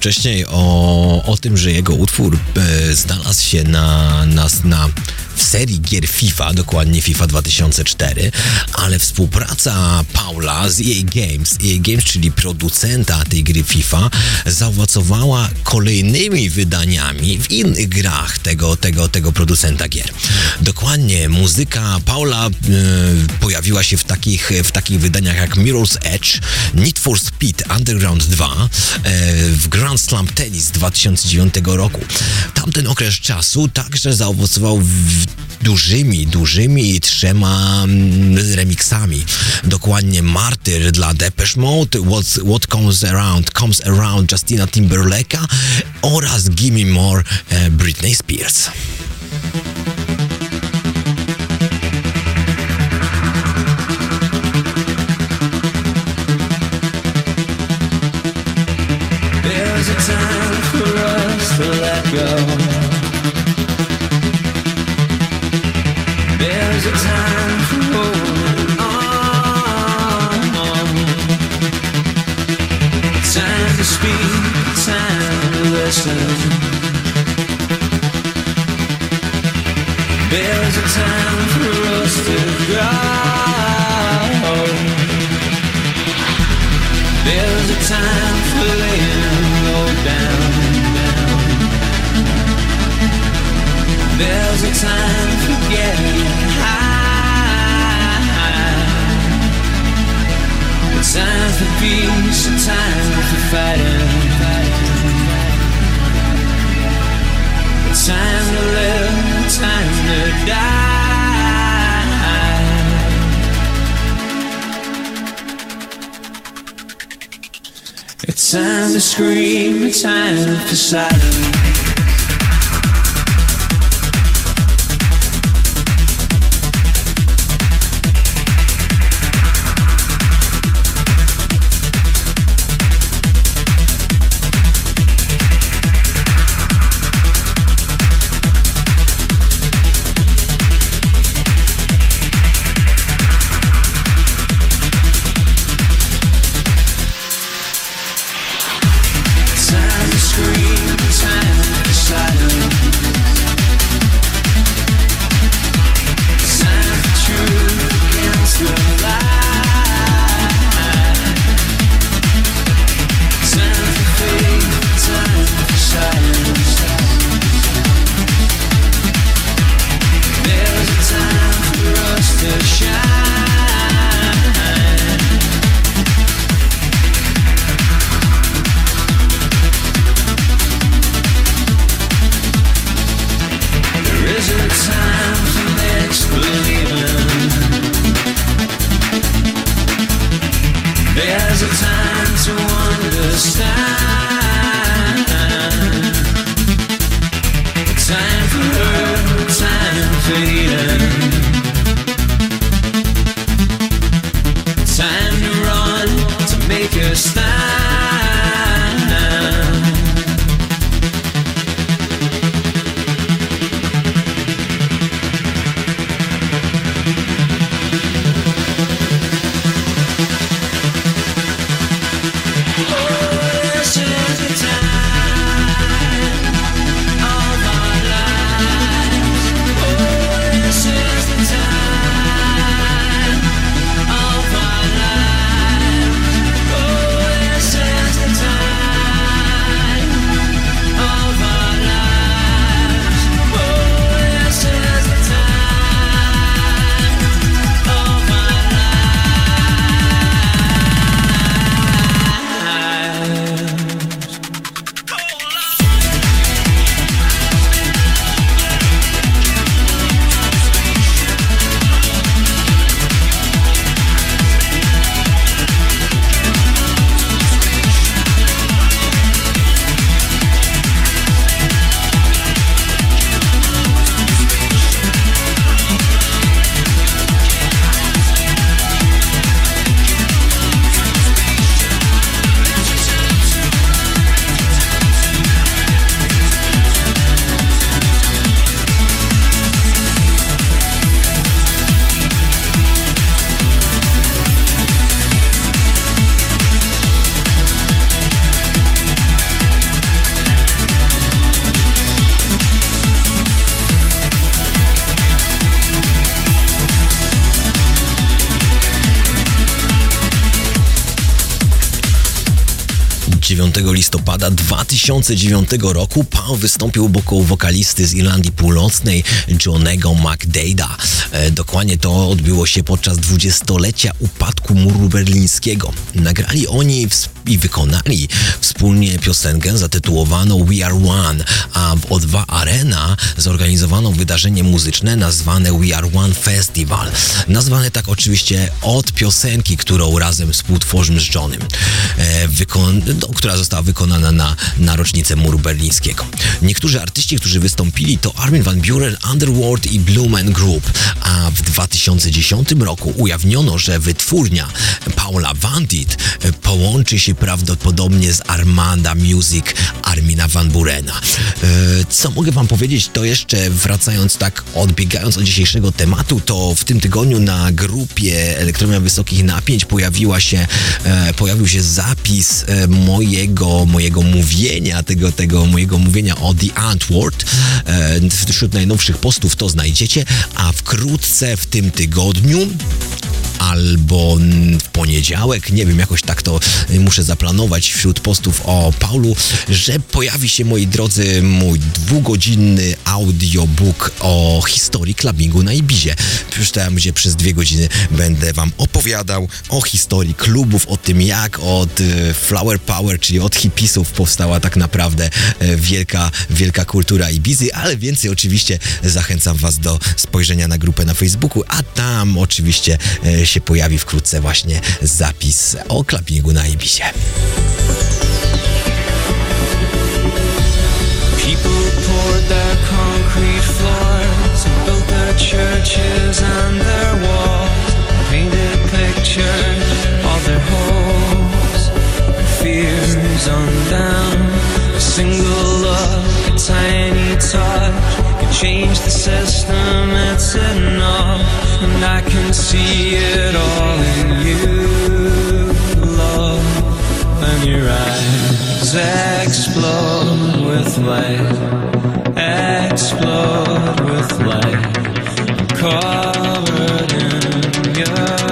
Wcześniej o, o tym, że jego utwór e, znalazł się na, na, na serii gier FIFA, dokładnie FIFA 2004, ale współpraca Paula z EA Games, EA Games, czyli producenta tej gry FIFA, zaowocowała kolejnymi wydaniami w innych grach tego, tego, tego producenta gier. Dokładnie muzyka Paula e, pojawiła się w takich, w takich wydaniach jak Mirror's Edge, Need for Speed Underground 2, e, w Grand Slam Tennis z 2009 roku. Tamten okres czasu także zaowocował w dużymi, dużymi trzema mm, remixami. Dokładnie Martyr dla Depeche Mode, What, What Comes Around, Comes Around Justina Timberlake'a oraz Gimme More e, Britney Spears. Time to scream, it's time for silence. 2009 roku Paul wystąpił obok wokalisty z Irlandii Północnej Johnego McDade'a. E, dokładnie to odbyło się podczas dwudziestolecia upadku muru berlińskiego. Nagrali oni ws- i wykonali wspólnie piosenkę zatytułowaną We Are One, a w O2 Arena zorganizowano wydarzenie muzyczne nazwane We Are One Festival. Nazwane tak oczywiście od piosenki, którą razem współtworzymy z Johnem, e, no, która została wykonana na, na rocznicę muru berlińskiego. Niektórzy artyści, którzy wystąpili to Armin van Buren, Underworld i Blumen Group, a w 2010 roku ujawniono, że wytwórnia Paula Vandit e, połączy się prawdopodobnie z Armanda Music Armina Van Burena. E, Co mogę wam powiedzieć, to jeszcze wracając tak, odbiegając od dzisiejszego tematu, to w tym tygodniu na grupie Elektronia Wysokich Napięć pojawiła się, e, pojawił się zapis e, mojego, mojego mówienia, tego, tego mojego mówienia o The Antwoord. E, wśród najnowszych postów to znajdziecie, a wkrótce w tym tygodniu albo w poniedziałek, nie wiem, jakoś tak to y, muszę zaplanować wśród postów o Paulu, że pojawi się, moi drodzy, mój dwugodzinny audiobook o historii clubbingu na Ibizie. Tam, gdzie przez dwie godziny będę wam opowiadał o historii klubów, o tym, jak od y, Flower Power, czyli od hipisów powstała tak naprawdę e, wielka, wielka kultura Ibizy, ale więcej oczywiście zachęcam was do spojrzenia na grupę na Facebooku, a tam oczywiście się pojawi wkrótce właśnie zapis o clubbingu na undone. A single a tiny touch change the system. It's enough, and I can see it all in you, love and your eyes explode with light, explode with light, covered in your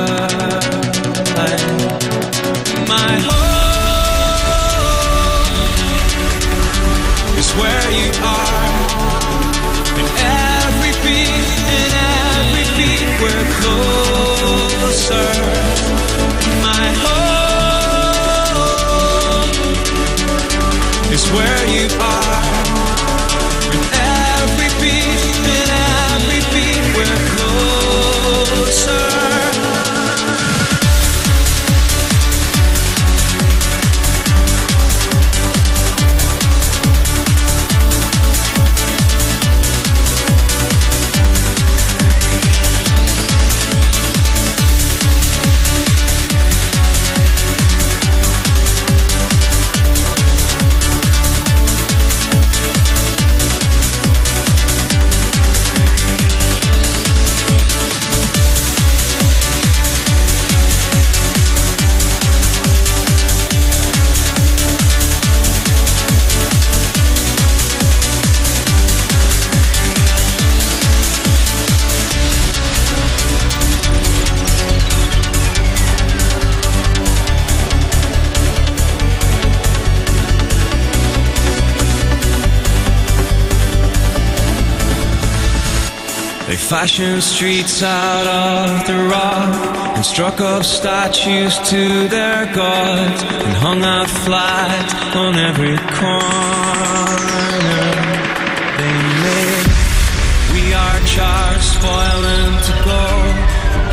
Fashioned streets out of the rock and struck up statues to their gods and hung out flags on every corner. They made we are charged, spoiling to go.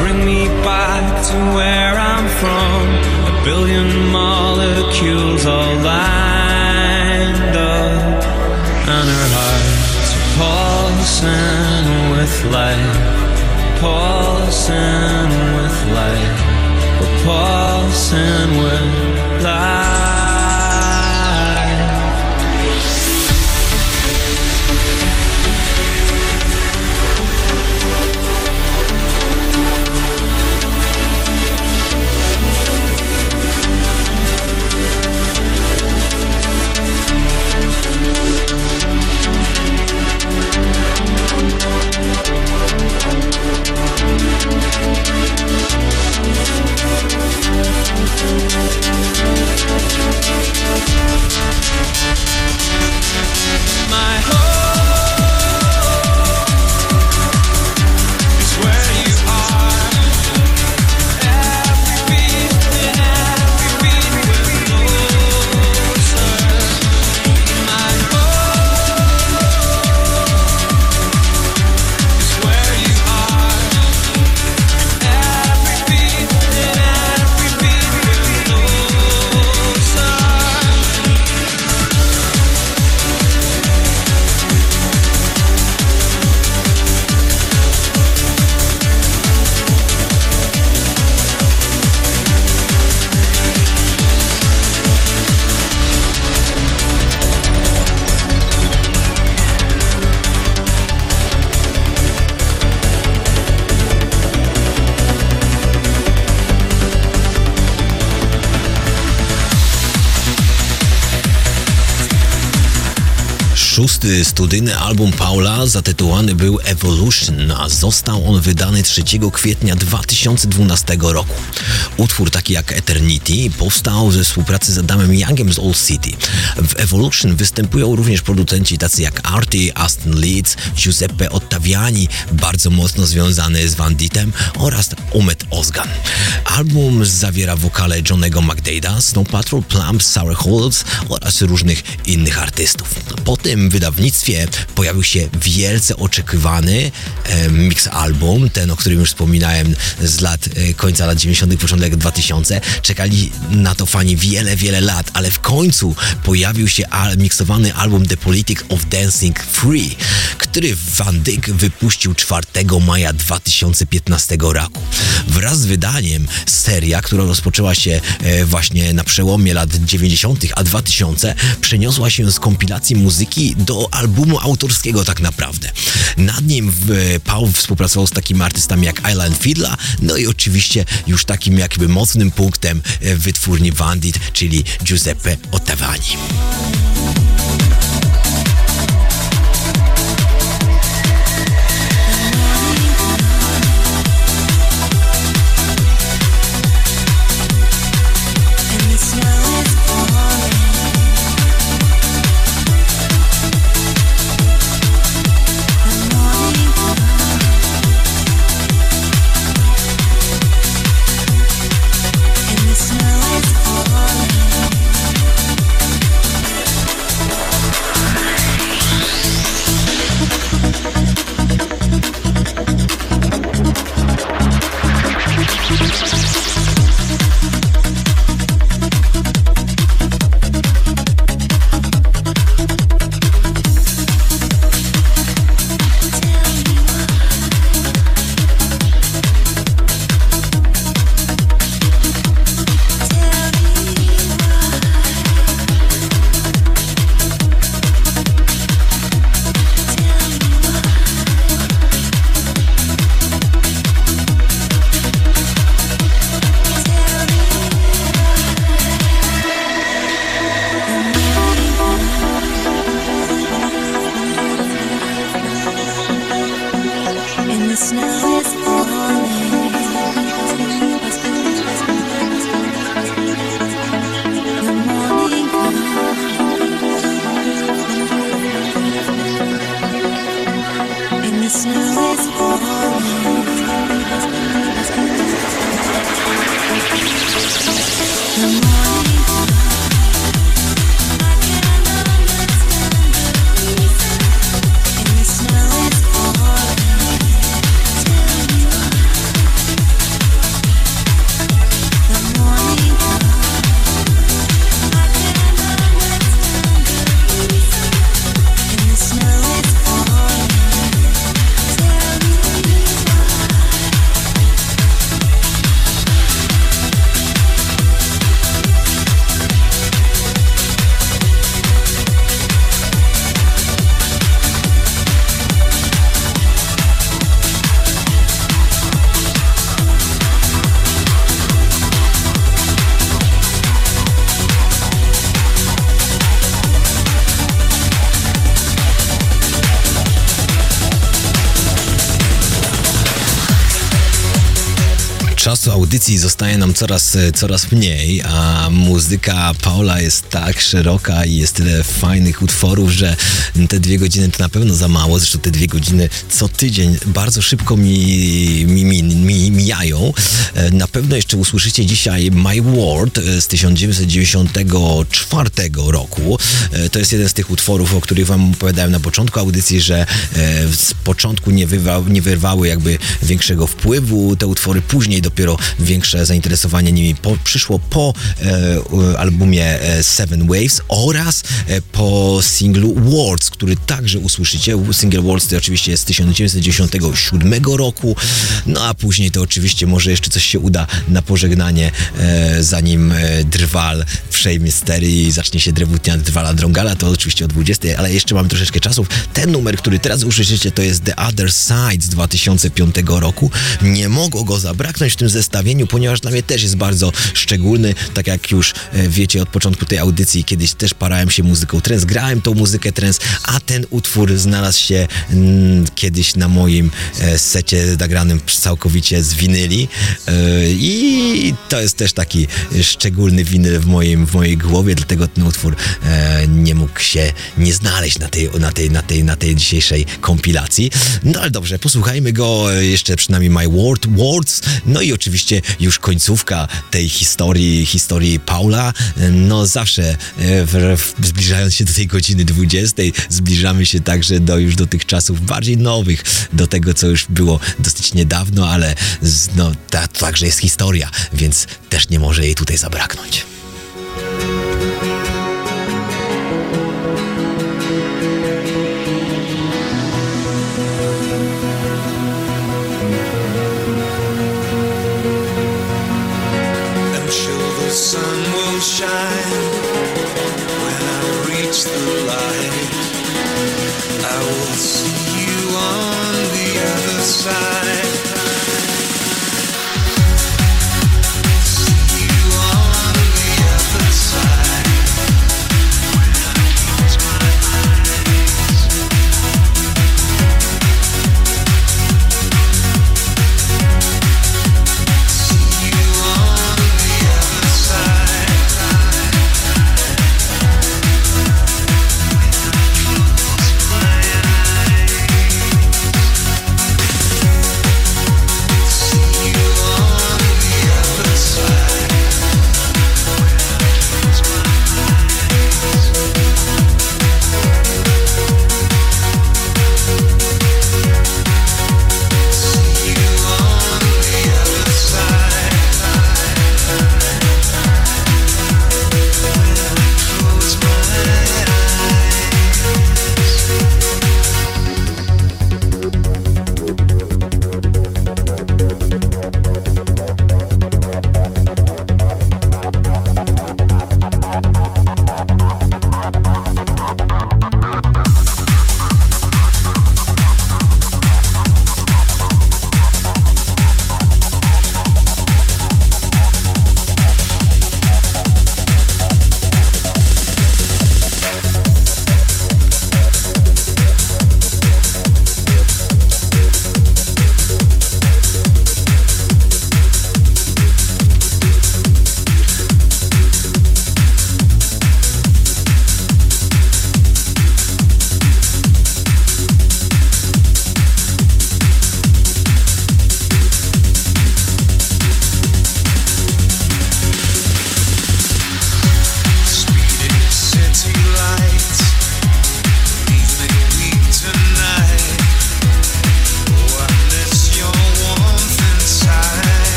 Bring me back to where I'm from. A billion molecules all lined up, and her heart's pulsing with light, pulsing with we're pulsing with light. Szósty studyjny album Paula zatytułowany był Evolution, a został on wydany 3 kwietnia 2012 roku. Utwór taki jak Eternity powstał ze współpracy z Adamem Youngiem z Old City. W Evolution występują również producenci tacy jak Artie, Aston Leeds, Giuseppe Ottaviani, bardzo mocno związany z Van Dittem oraz Umet Ozgan. Album zawiera wokale Johnego McDade'a, Snow Patrol, Plump, Sour Holds oraz różnych innych artystów. Po tym wydawnictwie pojawił się wielce oczekiwany e, mix album, ten o którym już wspominałem z lat e, końca lat 90., początek 2000. Czekali na to fani wiele, wiele lat, ale w końcu pojawił się al- miksowany album The Politic of Dancing Free, który Van Dyck wypuścił 4 maja 2015 roku. Wraz z wydaniem seria, która rozpoczęła się e, właśnie na przełomie lat 90. a 2000, przeniosła się z kompilacji muzyki do albumu autorskiego tak naprawdę. Nad nim Paul współpracował z takimi artystami jak Island Fiddla, no i oczywiście już takim jakby mocnym punktem e, wytwórni Vandit, czyli Giuseppe Ottaviani. Audycji zostaje nam coraz, e, coraz mniej, a muzyka Paula jest tak szeroka i jest tyle fajnych utworów, że te dwie godziny to na pewno za mało. Zresztą te dwie godziny co tydzień bardzo szybko mi, mi, mi, mi mijają. E, Na pewno jeszcze usłyszycie dzisiaj My World e, z 1994 roku. To jest jeden z tych utworów, o których wam opowiadałem na początku audycji, że z początku nie, wywa, nie wyrwały jakby większego wpływu te utwory, później dopiero większe zainteresowanie nimi po, przyszło po e, albumie e, Seven Waves oraz e, po singlu Words, który także usłyszycie. Single Words to oczywiście jest z 1997 roku, no a później to oczywiście może jeszcze coś się uda na pożegnanie, e, zanim e, Drwal w pierwszej Mystery i zacznie się Drewutnia Drwala Drągala, to oczywiście o 20, ale jeszcze mamy troszeczkę czasów. Ten numer, który teraz usłyszycie, to jest The Other Side z 2005 roku. Nie mogło go zabraknąć w tym ponieważ dla mnie też jest bardzo szczególny, tak jak już e, wiecie od początku tej audycji, kiedyś też parałem się muzyką trance, grałem tą muzykę trance, a ten utwór znalazł się mm, kiedyś na moim e, secie nagranym całkowicie z winyli. E, i to jest też taki szczególny winyl w, moim, w mojej głowie, dlatego ten utwór e, nie mógł się nie znaleźć na tej, na tej, na tej, na tej dzisiejszej kompilacji. No ale dobrze, posłuchajmy go e, jeszcze przynajmniej My Word, Words, no i oczywiście już końcówka tej historii, historii Paula. No zawsze e, w, w, zbliżając się do tej godziny 20, zbliżamy się także do już do tych czasów bardziej nowych, do tego, co już było dosyć niedawno, ale no, ta, także jest historia, więc też nie może jej tutaj zabraknąć.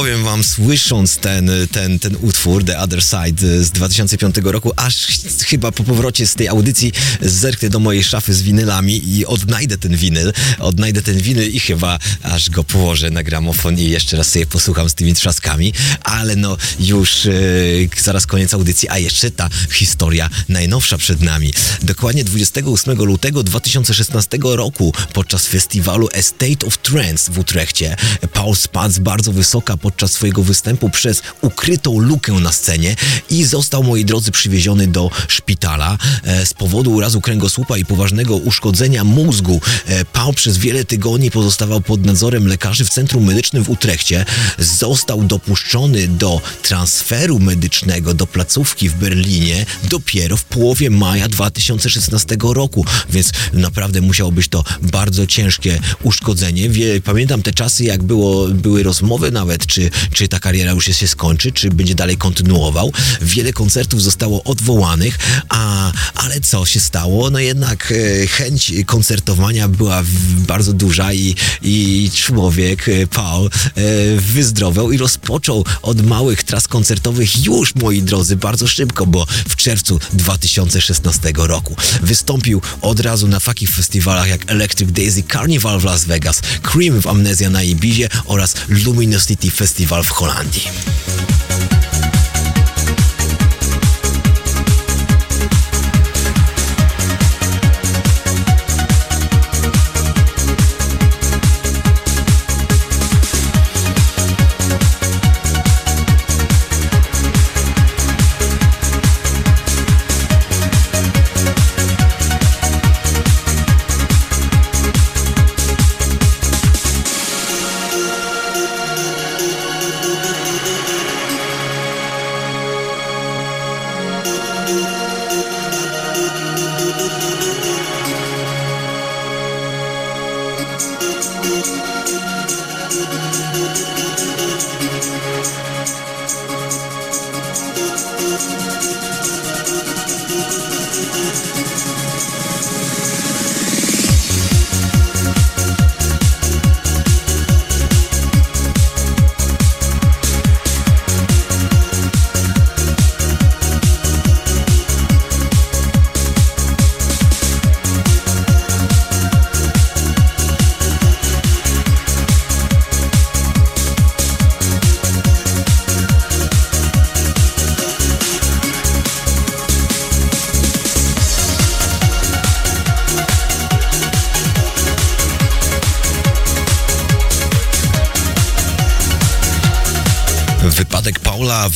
Powiem wam, słysząc ten, ten, ten utwór, The Other Side z 2005 roku, aż ch- chyba po powrocie z tej audycji zerknę do mojej szafy z winylami i odnajdę ten winyl, odnajdę ten winyl i chyba aż go położę na gramofon i jeszcze raz sobie posłucham z tymi trzaskami, ale no już e, zaraz koniec audycji, a jeszcze ta historia najnowsza przed nami. Dokładnie 28 lutego 2016 roku podczas festiwalu A State of Trance w Utrechcie. Paul spadł bardzo wysoka podczas swojego występu przez ukrytą lukę na scenie i został, moi drodzy, przywieziony do szpitala e, z powodu urazu kręgosłupa i poważnego uszkodzenia mózgu. E, Paul przez wiele tygodni pozostawał pod nadzorem lekarzy w Centrum Medycznym w Utrechcie. Został dopuszczony do transferu medycznego do placówki w Berlinie dopiero w połowie maja 2016 roku, więc naprawdę musiało być to bardzo ciężkie uszkodzenie. Pamiętam te czasy, jak było, były rozmowy nawet, czy, czy ta kariera już się skończy, czy będzie dalej kontynuował. Wiele koncertów zostało odwołanych, a, ale co się stało? No jednak e, chęć koncertowania była bardzo duża i, i człowiek, e, Paul, e, wyzdrowiał i rozpoczął od małych tras koncertowych już, moi drodzy, bardzo szybko, bo w czerwcu 2016 roku wystąpił od razu na takich festiwalach jak Electric Daisy Carnival w Las Vegas, Cream w Amnezja na Ibizie oraz Luminosity Festival w Holandii.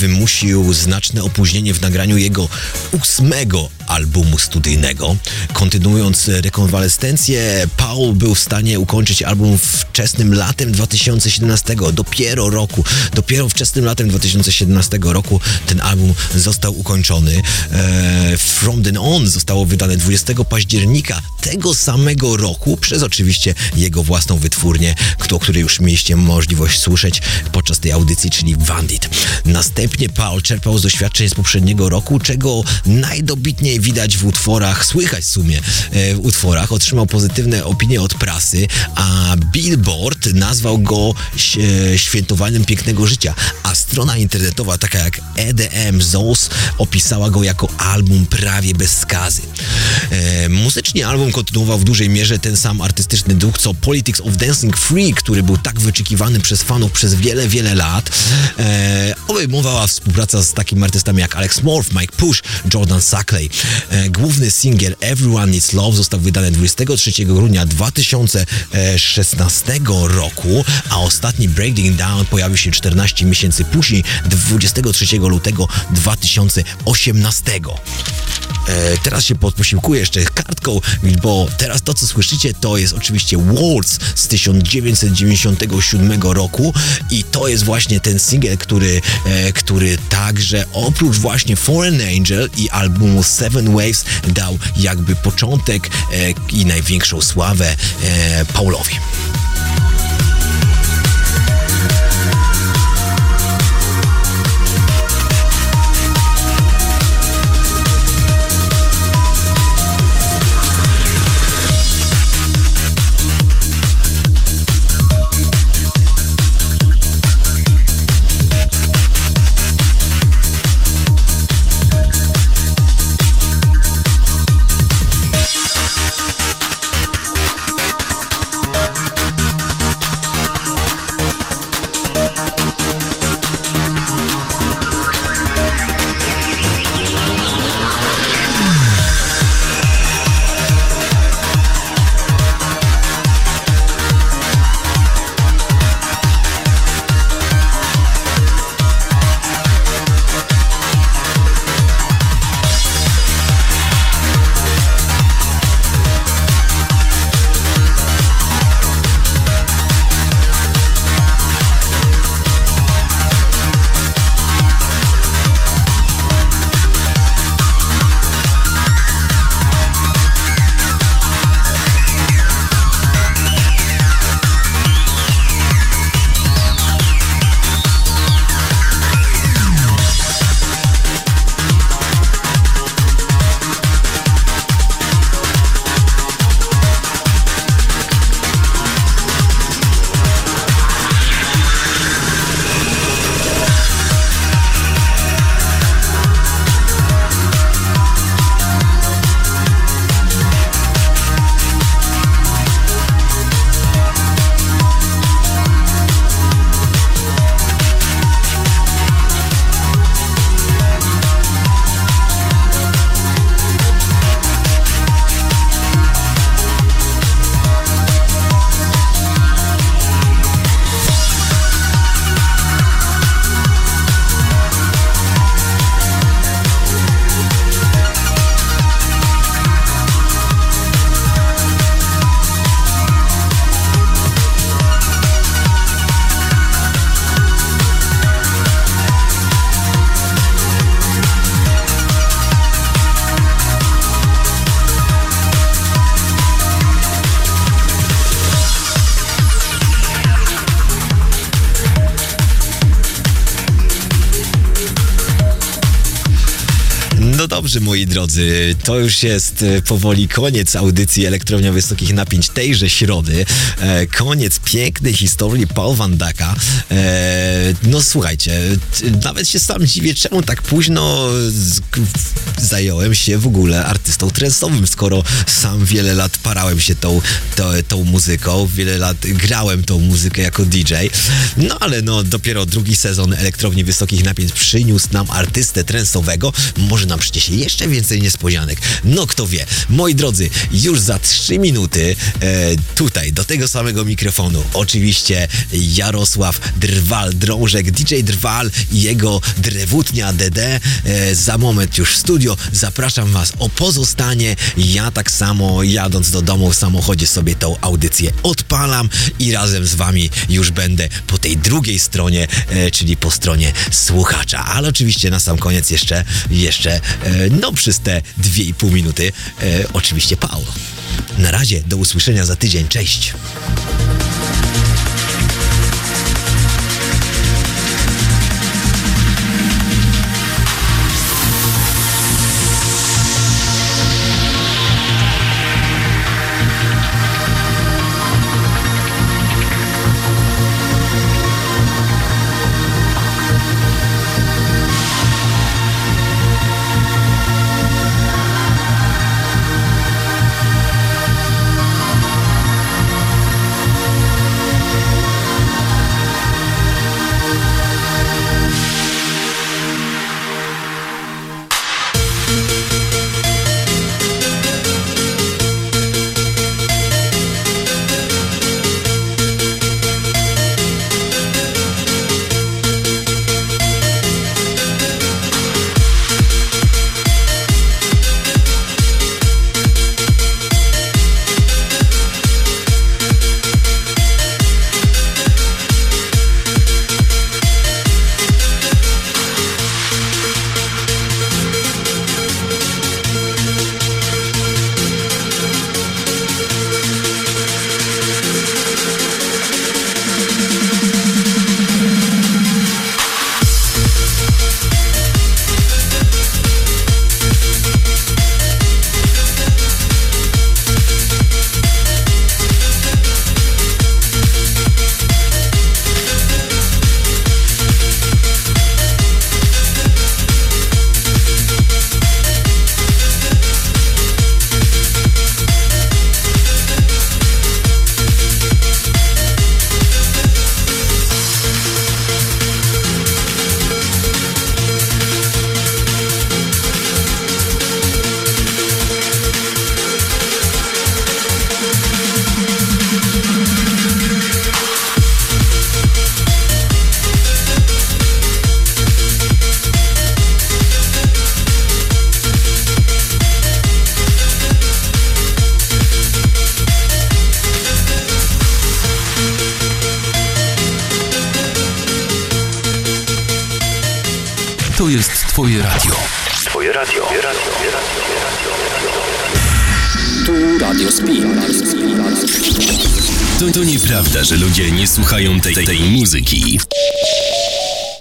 Wymusił znaczne opóźnienie w nagraniu jego ósmego albumu studyjnego. Kontynuując rekonwalescencję, Paul był w stanie ukończyć album wczesnym latem 2017, dopiero roku, dopiero wczesnym latem 2017 roku ten album został ukończony. E, From Then On zostało wydane 20 października tego samego roku przez oczywiście jego własną wytwórnię, o której już mieliście możliwość słyszeć podczas tej audycji, czyli Bandit. Następnie Paul czerpał z doświadczeń z poprzedniego roku, czego najdobitniej widać w utworach, słychać w sumie e, w utworach. Otrzymał pozytywne opinie od prasy, a Billboard nazwał go ś- świętowaniem pięknego życia, a strona internetowa taka jak EDM Zoos opisała go jako album prawie bez skazy. E, muzycznie album kontynuował w dużej mierze ten sam artystyczny duch, co Politics of Dancing Free, który był tak wyczekiwany przez fanów przez wiele, wiele lat. E, obejmowała współpraca z takimi artystami jak Alex Morph, Mike Push, Jordan Suckley. E, główny singiel Everyone Needs Love został wydany 23 grudnia 2016 roku, a ostatni Breaking Down pojawił się 14 miesięcy później, 23 lutego 2018. E, teraz się posiłkuję jeszcze kartką, bo teraz to, co słyszycie, to jest oczywiście Waltz z 1997 roku i to jest właśnie ten singiel, który, e, który także oprócz właśnie Foreign Angel i albumu Seven Waves dał jakby początek e, i największą sławę e, Paulowi. dobrze, moi drodzy, to już jest e, powoli koniec audycji Elektrownia Wysokich Napięć tejże środy. E, koniec pięknej historii Paul Van Daka. E, no słuchajcie, nawet się sam dziwię, czemu tak późno zająłem się w ogóle artystą trensowym, skoro sam wiele lat parałem się tą, tą, tą muzyką, wiele lat grałem tą muzykę jako DJ. No ale no dopiero drugi sezon Elektrowni Wysokich Napięć przyniósł nam artystę trensowego. Może nam przyniesie jeszcze więcej niespodzianek. No kto wie. Moi drodzy, już za trzy minuty e, tutaj, do tego samego mikrofonu, oczywiście Jarosław Drwal, Drążek, DJ Drwal i jego drewutnia DD. E, za moment już w studio. Zapraszam Was o pozostanie. Ja tak samo jadąc do domu w samochodzie sobie tą audycję odpalam i razem z Wami już będę po tej drugiej stronie, e, czyli po stronie słuchacza. Ale oczywiście na sam koniec jeszcze, jeszcze, no przez te dwie i pół minuty, e, oczywiście Paul. Na razie, do usłyszenia za tydzień. Cześć.